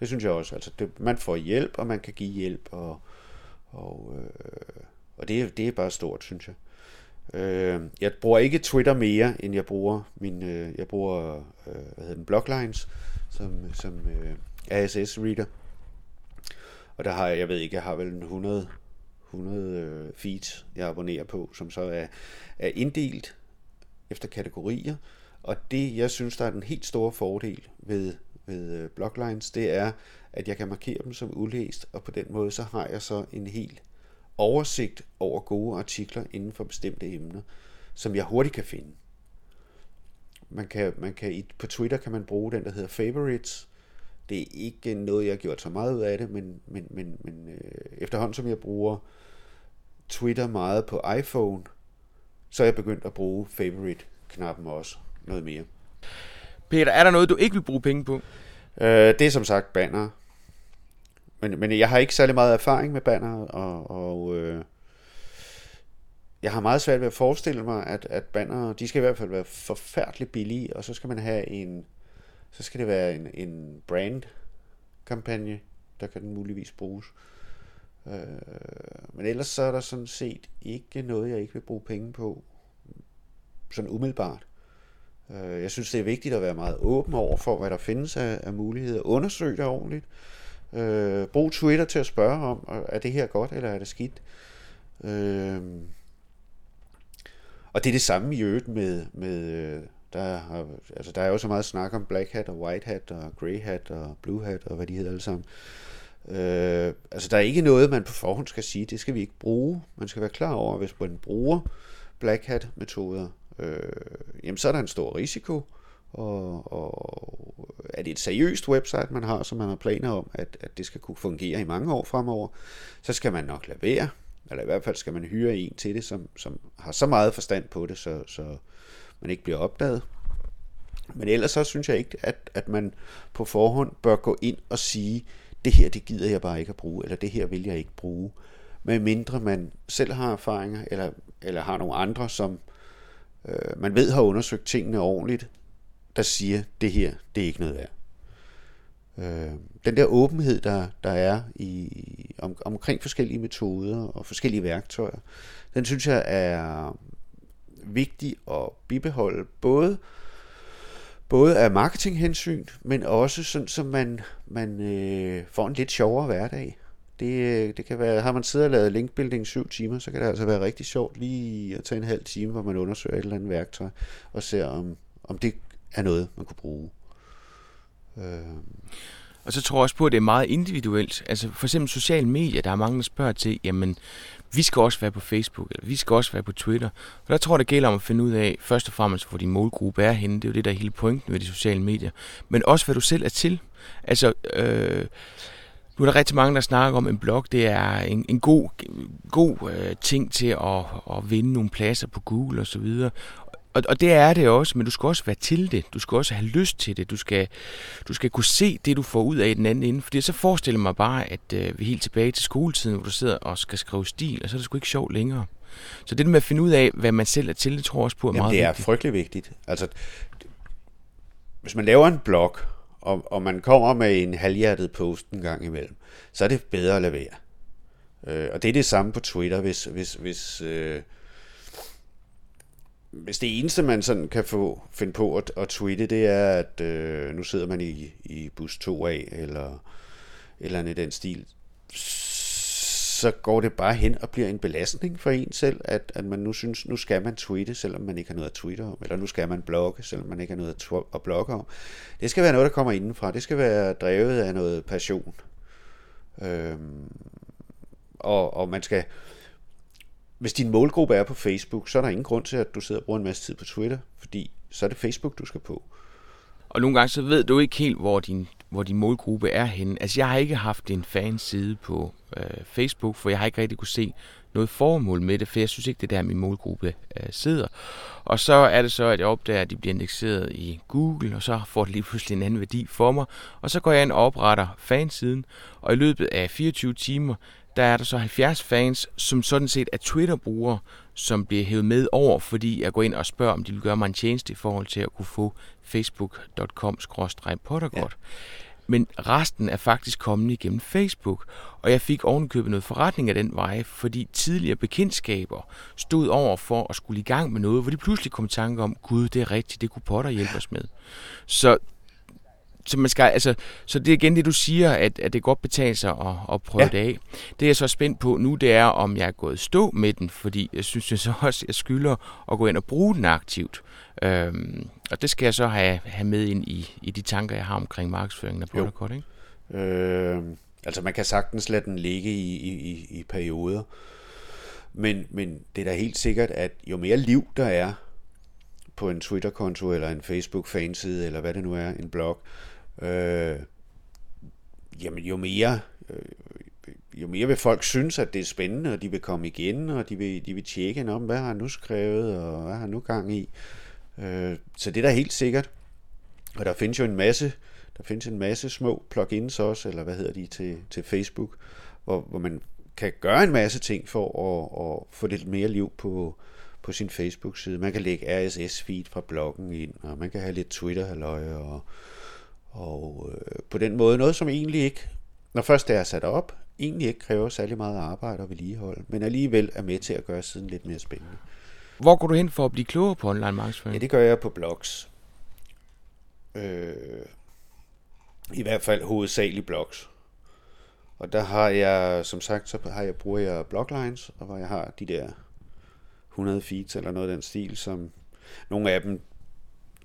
C: Det synes jeg også. Altså, det, man får hjælp, og man kan give hjælp, og, og, øh, og det, det er bare stort, synes jeg. Øh, jeg bruger ikke Twitter mere, end jeg bruger min, øh, jeg bruger, øh, hvad hedder den, Bloglines, som, som øh, RSS-reader. Og der har jeg, jeg ved ikke, jeg har vel en 100, 100 øh, feeds, jeg abonnerer på, som så er, er inddelt efter kategorier. Og det, jeg synes, der er den helt store fordel ved, ved øh, bloglines, det er, at jeg kan markere dem som ulæst, og på den måde, så har jeg så en hel oversigt over gode artikler inden for bestemte emner, som jeg hurtigt kan finde. Man kan, man kan, på Twitter kan man bruge den, der hedder favorites. Det er ikke noget, jeg har gjort så meget ud af det, men, men, men, men øh, efterhånden som jeg bruger Twitter meget på iPhone, så er jeg begyndt at bruge favorite-knappen også noget mere.
A: Peter, er der noget, du ikke vil bruge penge på?
C: Øh, det er som sagt banner. Men, men jeg har ikke særlig meget erfaring med banner, og, og øh, jeg har meget svært ved at forestille mig, at, at banner, de skal i hvert fald være forfærdeligt billige, og så skal man have en, så skal det være en, en brand kampagne, der kan den muligvis bruges. Øh, men ellers så er der sådan set ikke noget, jeg ikke vil bruge penge på, sådan umiddelbart. Øh, jeg synes, det er vigtigt at være meget åben over for, hvad der findes af, af muligheder. Undersøg det ordentligt. Øh, brug Twitter til at spørge om, er det her godt, eller er det skidt? Øh, og det er det samme i øvrigt med, med øh, der, har, altså, der er jo så meget snak om black hat og white hat og grey hat og blue hat og hvad de hedder alle sammen. Øh, altså der er ikke noget, man på forhånd skal sige, det skal vi ikke bruge. Man skal være klar over, hvis man bruger black hat metoder, øh, jamen så er der en stor risiko, og, og er det et seriøst website, man har, som man har planer om, at, at det skal kunne fungere i mange år fremover, så skal man nok lade være, eller i hvert fald skal man hyre en til det, som, som har så meget forstand på det, så, så man ikke bliver opdaget. Men ellers så synes jeg ikke, at, at man på forhånd bør gå ind og sige, det her det gider jeg bare ikke at bruge, eller det her vil jeg ikke bruge. Med mindre man selv har erfaringer, eller, eller har nogle andre, som øh, man ved har undersøgt tingene ordentligt, der siger, det her, det er ikke noget værd. Øh, den der åbenhed, der, der er i, om, omkring forskellige metoder og forskellige værktøjer, den synes jeg er vigtig at bibeholde, både både af marketinghensyn, men også sådan, så man, man øh, får en lidt sjovere hverdag. Det, øh, det kan være, har man siddet og lavet linkbuilding syv timer, så kan det altså være rigtig sjovt lige at tage en halv time, hvor man undersøger et eller andet værktøj, og ser om, om det er noget, man kunne bruge.
A: Øh. Og så tror jeg også på, at det er meget individuelt. Altså for eksempel sociale medier, der er mange, der spørger til, jamen, vi skal også være på Facebook, eller vi skal også være på Twitter. Og der tror jeg, det gælder om at finde ud af, først og fremmest, hvor din målgruppe er henne. Det er jo det, der er hele pointen ved de sociale medier. Men også, hvad du selv er til. Altså, øh, nu er der rigtig mange, der snakker om, at en blog det er en, en god, god øh, ting til at, at vinde nogle pladser på Google og så videre. Og, og det er det også, men du skal også være til det. Du skal også have lyst til det. Du skal, du skal kunne se det, du får ud af den anden ende. Fordi så forestiller mig bare, at øh, vi er helt tilbage til skoletiden, hvor du sidder og skal skrive stil, og så er det sgu ikke sjovt længere. Så det med at finde ud af, hvad man selv er til, det tror jeg også på er Jamen, meget
C: det er
A: vigtigt.
C: frygtelig vigtigt. Altså, hvis man laver en blog, og, og man kommer med en halvhjertet post en gang imellem, så er det bedre at lade være. Øh, og det er det samme på Twitter, hvis, hvis, hvis øh, hvis det eneste, man sådan kan få finde på at, at tweete, det er, at øh, nu sidder man i, i bus 2A, eller eller andet i den stil, så går det bare hen og bliver en belastning for en selv, at, at man nu synes, nu skal man tweete, selvom man ikke har noget at tweete om, eller nu skal man blogge, selvom man ikke har noget at, at blogge om. Det skal være noget, der kommer indenfra. Det skal være drevet af noget passion. Øhm, og, og man skal, hvis din målgruppe er på Facebook, så er der ingen grund til, at du sidder og bruger en masse tid på Twitter, fordi så er det Facebook, du skal på.
A: Og nogle gange så ved du ikke helt, hvor din, hvor din målgruppe er henne. Altså jeg har ikke haft en fanside på øh, Facebook, for jeg har ikke rigtig kunne se noget formål med det, for jeg synes ikke, det er der, min målgruppe øh, sidder. Og så er det så, at jeg opdager, at de bliver indekseret i Google, og så får det lige pludselig en anden værdi for mig. Og så går jeg ind og opretter fansiden, og i løbet af 24 timer, der er der så 70 fans, som sådan set er Twitter-brugere, som bliver hævet med over, fordi jeg går ind og spørger, om de vil gøre mig en tjeneste i forhold til at kunne få facebook.com-pottergod. Ja. Men resten er faktisk kommet igennem Facebook, og jeg fik ovenkøbet noget forretning af den vej, fordi tidligere bekendtskaber stod over for at skulle i gang med noget, hvor de pludselig kom i tanke om, gud, det er rigtigt, det kunne Potter hjælpe os med. Så så, man skal, altså, så det er igen det, du siger, at, at det godt betaler sig at, at prøve ja. det af. Det jeg er så spændt på nu, det er, om jeg er gået stå med den, fordi jeg synes jeg så også, jeg skylder at gå ind og bruge den aktivt. Øhm, og det skal jeg så have, have med ind i, i de tanker, jeg har omkring markedsføringen af Protocol, ikke?
C: Øh, altså man kan sagtens lade den ligge i, i, i perioder. Men, men det er da helt sikkert, at jo mere liv der er på en Twitter-konto, eller en Facebook-fanside, eller hvad det nu er, en blog, øh, Øh, jamen jo mere, øh, jo mere vil folk synes, at det er spændende, og de vil komme igen, og de vil, de vil tjekke, om hvad har han nu skrevet, og hvad har han nu gang i. Øh, så det er da helt sikkert. Og der findes jo en masse, der findes en masse små plugins også, eller hvad hedder de, til, til Facebook, hvor, hvor man kan gøre en masse ting for at, at få lidt mere liv på, på sin Facebook-side. Man kan lægge RSS-feed fra bloggen ind, og man kan have lidt Twitter-halløj, og, og øh, på den måde noget, som egentlig ikke, når først det er sat op, egentlig ikke kræver særlig meget arbejde og vedligehold, men alligevel er med til at gøre siden lidt mere spændende.
A: Hvor går du hen for at blive klogere på online markedsføring?
C: Ja, det gør jeg på blogs. Øh, I hvert fald hovedsageligt blogs. Og der har jeg, som sagt, så har jeg, bruger jeg bloglines, og hvor jeg har de der 100 feeds eller noget af den stil, som nogle af dem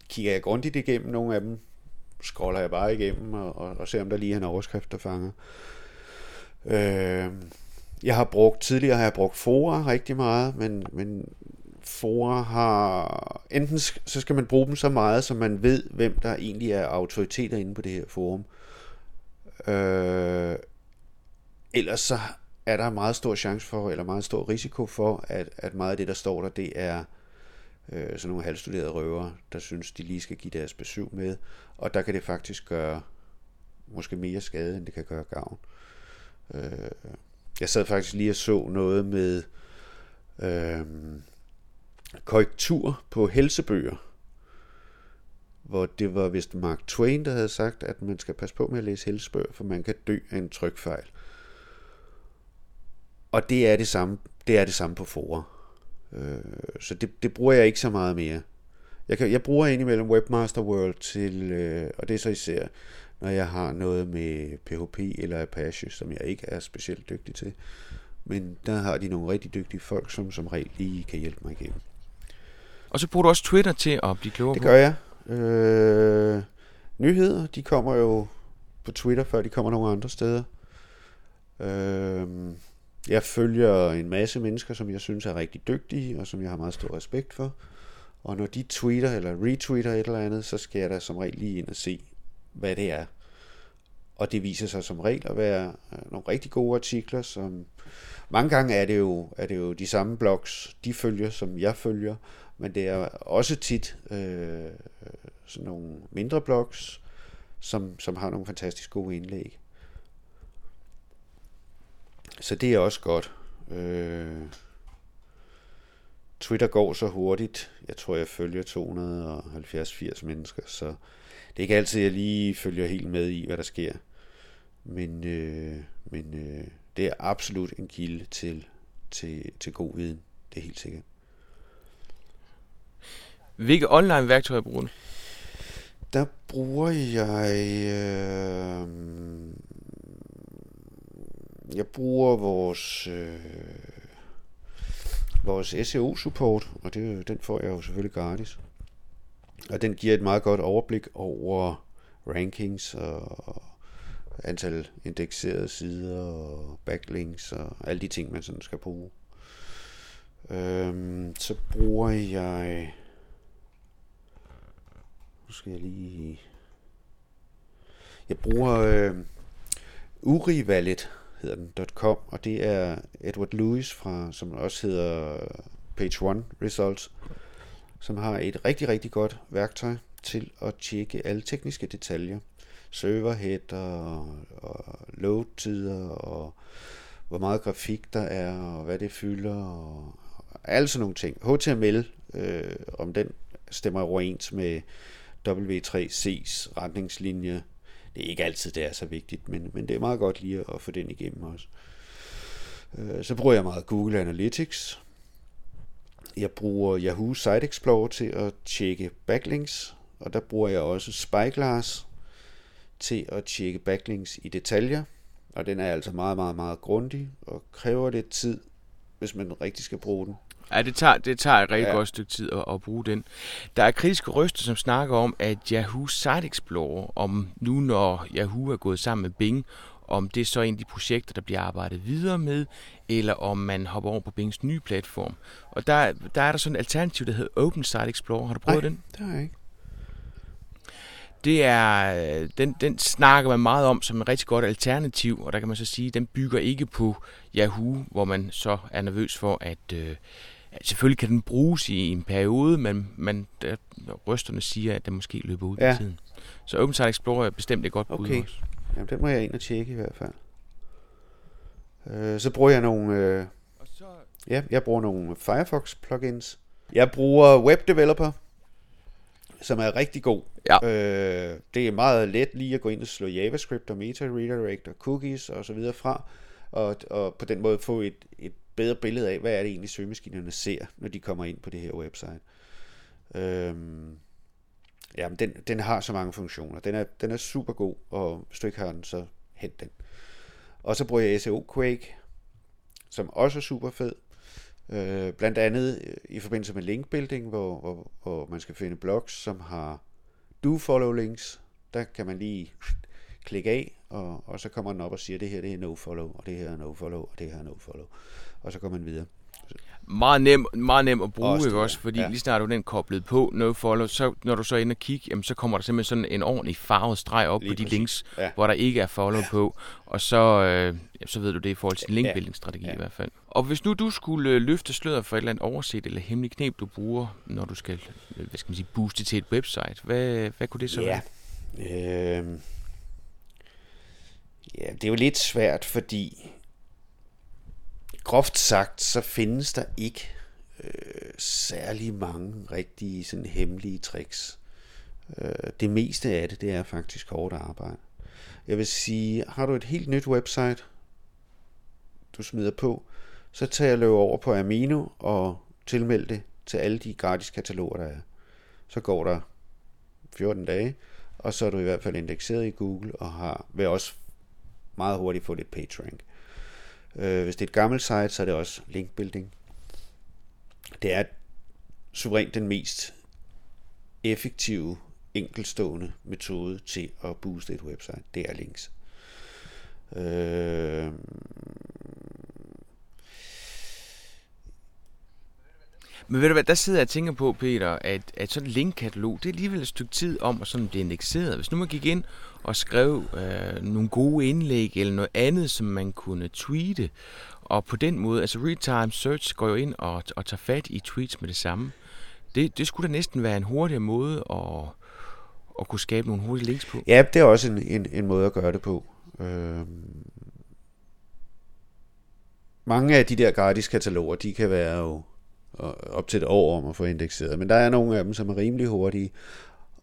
C: kigger jeg grundigt igennem, nogle af dem scroller jeg bare igennem og, og, og ser, om der lige er en overskrift, der fanger. Øh, jeg har brugt, tidligere har jeg brugt Fora rigtig meget, men, men Fora har, enten så skal man bruge dem så meget, så man ved, hvem der egentlig er autoriteter inde på det her forum. Øh, ellers så er der meget stor chance for, eller meget stor risiko for, at, at meget af det, der står der, det er øh, sådan nogle halvstuderede røver, der synes, de lige skal give deres besøg med, og der kan det faktisk gøre måske mere skade, end det kan gøre gavn. Øh, jeg sad faktisk lige og så noget med øh, korrektur på helsebøger, hvor det var vist Mark Twain, der havde sagt, at man skal passe på med at læse helsebøger, for man kan dø af en trykfejl. Og det er det samme, det er det samme på forer. Øh, så det, det bruger jeg ikke så meget mere. Jeg, kan, jeg bruger indimellem Webmaster World til, øh, og det er så især, når jeg har noget med PHP eller Apache, som jeg ikke er specielt dygtig til. Men der har de nogle rigtig dygtige folk, som som regel lige kan hjælpe mig igennem.
A: Og så bruger du også Twitter til at blive klogere
C: Det gør jeg. Øh, nyheder, de kommer jo på Twitter, før de kommer nogle andre steder. Øh, jeg følger en masse mennesker, som jeg synes er rigtig dygtige, og som jeg har meget stor respekt for. Og når de tweeter eller retweeter et eller andet, så skal jeg da som regel lige ind og se, hvad det er. Og det viser sig som regel at være øh, nogle rigtig gode artikler, som mange gange er det jo, er det jo de samme blogs, de følger, som jeg følger, men det er også tit øh, øh sådan nogle mindre blogs, som, som har nogle fantastisk gode indlæg. Så det er også godt. Øh, Twitter går så hurtigt. Jeg tror, jeg følger 270-80 mennesker, så det er ikke altid, jeg lige følger helt med i, hvad der sker. Men, øh, men øh, det er absolut en kilde til, til, til god viden. Det er helt sikkert.
A: Hvilke online værktøjer bruger du?
C: Der bruger jeg... Øh, jeg bruger vores... Øh, vores SEO-support, og det, den får jeg jo selvfølgelig gratis. Og den giver et meget godt overblik over rankings og antal indekserede sider og backlinks og alle de ting, man sådan skal bruge. Øhm, så bruger jeg... Nu skal jeg lige... Jeg bruger øh, Urivallet hedder den, .com, og det er Edward Lewis, fra, som også hedder Page One Results, som har et rigtig, rigtig godt værktøj til at tjekke alle tekniske detaljer. Serverhead og, og load-tider og hvor meget grafik der er og hvad det fylder og, og alle sådan nogle ting. HTML, øh, om den stemmer overens med W3C's retningslinje, det er ikke altid, det er så vigtigt, men, men det er meget godt lige at få den igennem også. Øh, så bruger jeg meget Google Analytics. Jeg bruger Yahoo Site Explorer til at tjekke backlinks, og der bruger jeg også Spyglass til at tjekke backlinks i detaljer. Og den er altså meget, meget, meget grundig og kræver lidt tid, hvis man rigtig skal bruge den.
A: Ja, det tager, det tager et rigtig ja. godt stykke tid at, at bruge den. Der er kritiske røster, som snakker om, at Yahoo Site Explorer, om nu når Yahoo er gået sammen med Bing, om det er så en af de projekter, der bliver arbejdet videre med, eller om man hopper over på Bings nye platform. Og der, der er der sådan et alternativ, der hedder Open Site Explorer. Har du prøvet
C: Nej,
A: den?
C: det har jeg ikke
A: det er, den, den snakker man meget om som et rigtig godt alternativ, og der kan man så sige, at den bygger ikke på Yahoo, hvor man så er nervøs for, at, øh, at selvfølgelig kan den bruges i en periode, men man, der, røsterne siger, at den måske løber ud ja. på tiden. Så OpenSite Explorer er bestemt et godt
C: okay.
A: bud også.
C: Jamen, den må jeg ind og tjekke i hvert fald. Øh, så bruger jeg nogle... Øh. Ja, jeg bruger nogle Firefox plugins. Jeg bruger Web Developer som er rigtig god. Ja. Øh, det er meget let lige at gå ind og slå JavaScript og meta redirect og cookies og så videre fra, og, og på den måde få et, et bedre billede af, hvad er det egentlig søgemaskinerne ser, når de kommer ind på det her website. Øhm, jamen, den, den har så mange funktioner. Den er, den er super god, og hvis du ikke har den, så hent den. Og så bruger jeg SEO Quake, som også er super fed. Øh, blandt andet øh, i forbindelse med linkbuilding, hvor, hvor, hvor man skal finde blogs, som har do-follow links. Der kan man lige klikke af, og, og så kommer den op og siger, det her det er no-follow, og det her er no-follow, og det her er no-follow. Og så går man videre.
A: Meget nem, meget nem at bruge,
C: Også
A: ikke også? Fordi
C: ja.
A: lige snart du den koblet på no follow, så når du så er inde og kigge, jamen, så kommer der simpelthen sådan en ordentlig farvet streg op
C: Lige
A: på de
C: præcis.
A: links,
C: Ja.
A: hvor der ikke er follow på, og så, øh, ja, så ved du det i forhold til din
C: Ja.
A: linkbuilding-strategi
C: Ja.
A: i hvert fald. Og hvis nu du skulle øh, løfte sløret for et eller andet overset eller hemmeligt knep, du bruger, når du skal, øh, hvad skal man sige, booste til et website, hvad, hvad kunne det så
C: Ja.
A: være?
C: Øh, ja, det er jo lidt svært, fordi groft sagt, så findes der ikke øh, særlig mange rigtige sådan hemmelige tricks. Øh, det meste af det, det er faktisk hårdt arbejde. Jeg vil sige, har du et helt nyt website, du smider på, så tager jeg løb over på Amino og tilmeld det til alle de gratis kataloger, der er. Så går der 14 dage, og så er du i hvert fald indekseret i Google og har, vil også meget hurtigt få lidt PageRank. Øh, hvis det er et gammelt site, så er det også linkbuilding. Det er suverænt den mest effektive, enkelstående metode til at booste et website. Det er links. Øh,
A: Men ved du hvad, der sidder jeg og tænker på, Peter, at, at sådan et linkkatalog, det er alligevel et stykke tid om at sådan blive indekseret. Hvis nu man gik ind og skrev øh, nogle gode indlæg eller noget andet, som man kunne tweete, og på den måde, altså real-time search går jo ind og, og tager fat i tweets med det samme. Det, det skulle da næsten være en hurtigere måde at, at kunne skabe nogle hurtige links på.
C: Ja, det er også en, en, en måde at gøre det på. Øhm, mange af de der gratis kataloger, de kan være jo op til et år om at få indekseret, men der er nogle af dem, som er rimelig hurtige,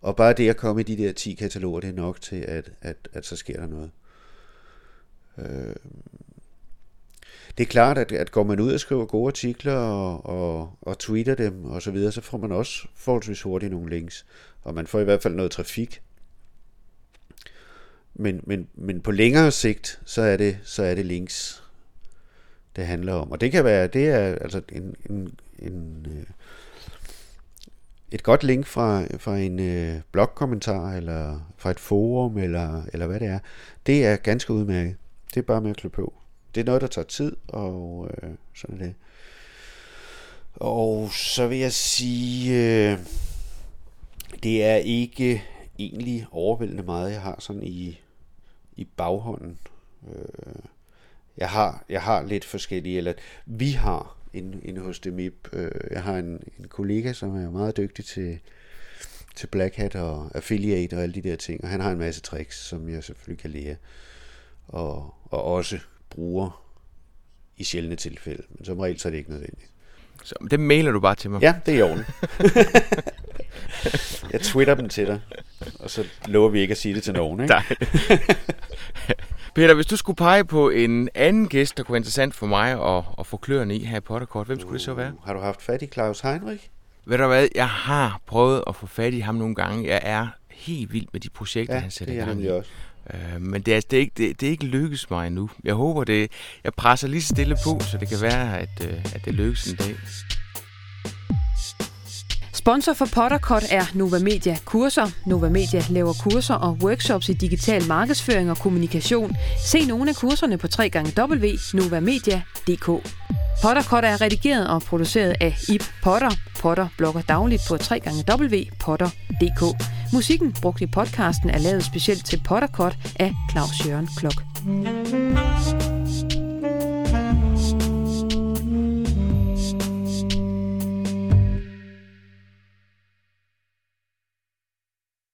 C: og bare det at komme i de der 10 kataloger, det er nok til, at, at, at så sker der noget. Øhm, det er klart, at, at går man ud og skriver gode artikler og, og, og tweeter dem og så videre, så får man også forholdsvis hurtigt nogle links, og man får i hvert fald noget trafik, men, men, men på længere sigt, så er det, så er det links, det handler om. Og det kan være, det er altså en, en, en øh, et godt link fra, fra en øh, blogkommentar, eller fra et forum, eller, eller hvad det er. Det er ganske udmærket. Det er bare med at klø på. Det er noget, der tager tid, og øh, sådan er det. Og så vil jeg sige, øh, det er ikke egentlig overvældende meget, jeg har sådan i, i baghånden. Øh, jeg har, jeg har lidt forskellige, eller vi har inde, inde hos Demip, øh, jeg har en, en kollega, som er meget dygtig til, til Black Hat og affiliate og alle de der ting, og han har en masse tricks, som jeg selvfølgelig kan lære, og, og også bruger i sjældne tilfælde, men som regel så er det ikke nødvendigt.
A: Så dem mailer du bare til mig.
C: Ja, det er i orden. jeg twitter dem til dig, og så lover vi ikke at sige det til nogen, ikke?
A: Nej. Peter, hvis du skulle pege på en anden gæst, der kunne være interessant for mig at, at få kløerne i her i Potterkort, hvem skulle det så være?
C: Har du haft fat i Claus Heinrich?
A: Ved du hvad, jeg har prøvet at få fat i ham nogle gange. Jeg er helt vild med de projekter,
C: Ja,
A: han sætter
C: det
A: i
C: er
A: gang
C: nemlig
A: i.
C: også.
A: Øh, men det er, det, er ikke, det, det er ikke lykkes mig endnu. Jeg håber, det jeg presser lige stille på, så det kan være, at, øh, at det lykkes en dag.
B: Sponsor for Pottercut er Nova Media Kurser. Nova Media laver kurser og workshops i digital markedsføring og kommunikation. Se nogle af kurserne på www.novamedia.dk. Pottercut er redigeret og produceret af Ip Potter. Potter blogger dagligt på www.potter.dk. Musikken brugt i podcasten er lavet specielt til Pottercut af Claus Jørgen Klok.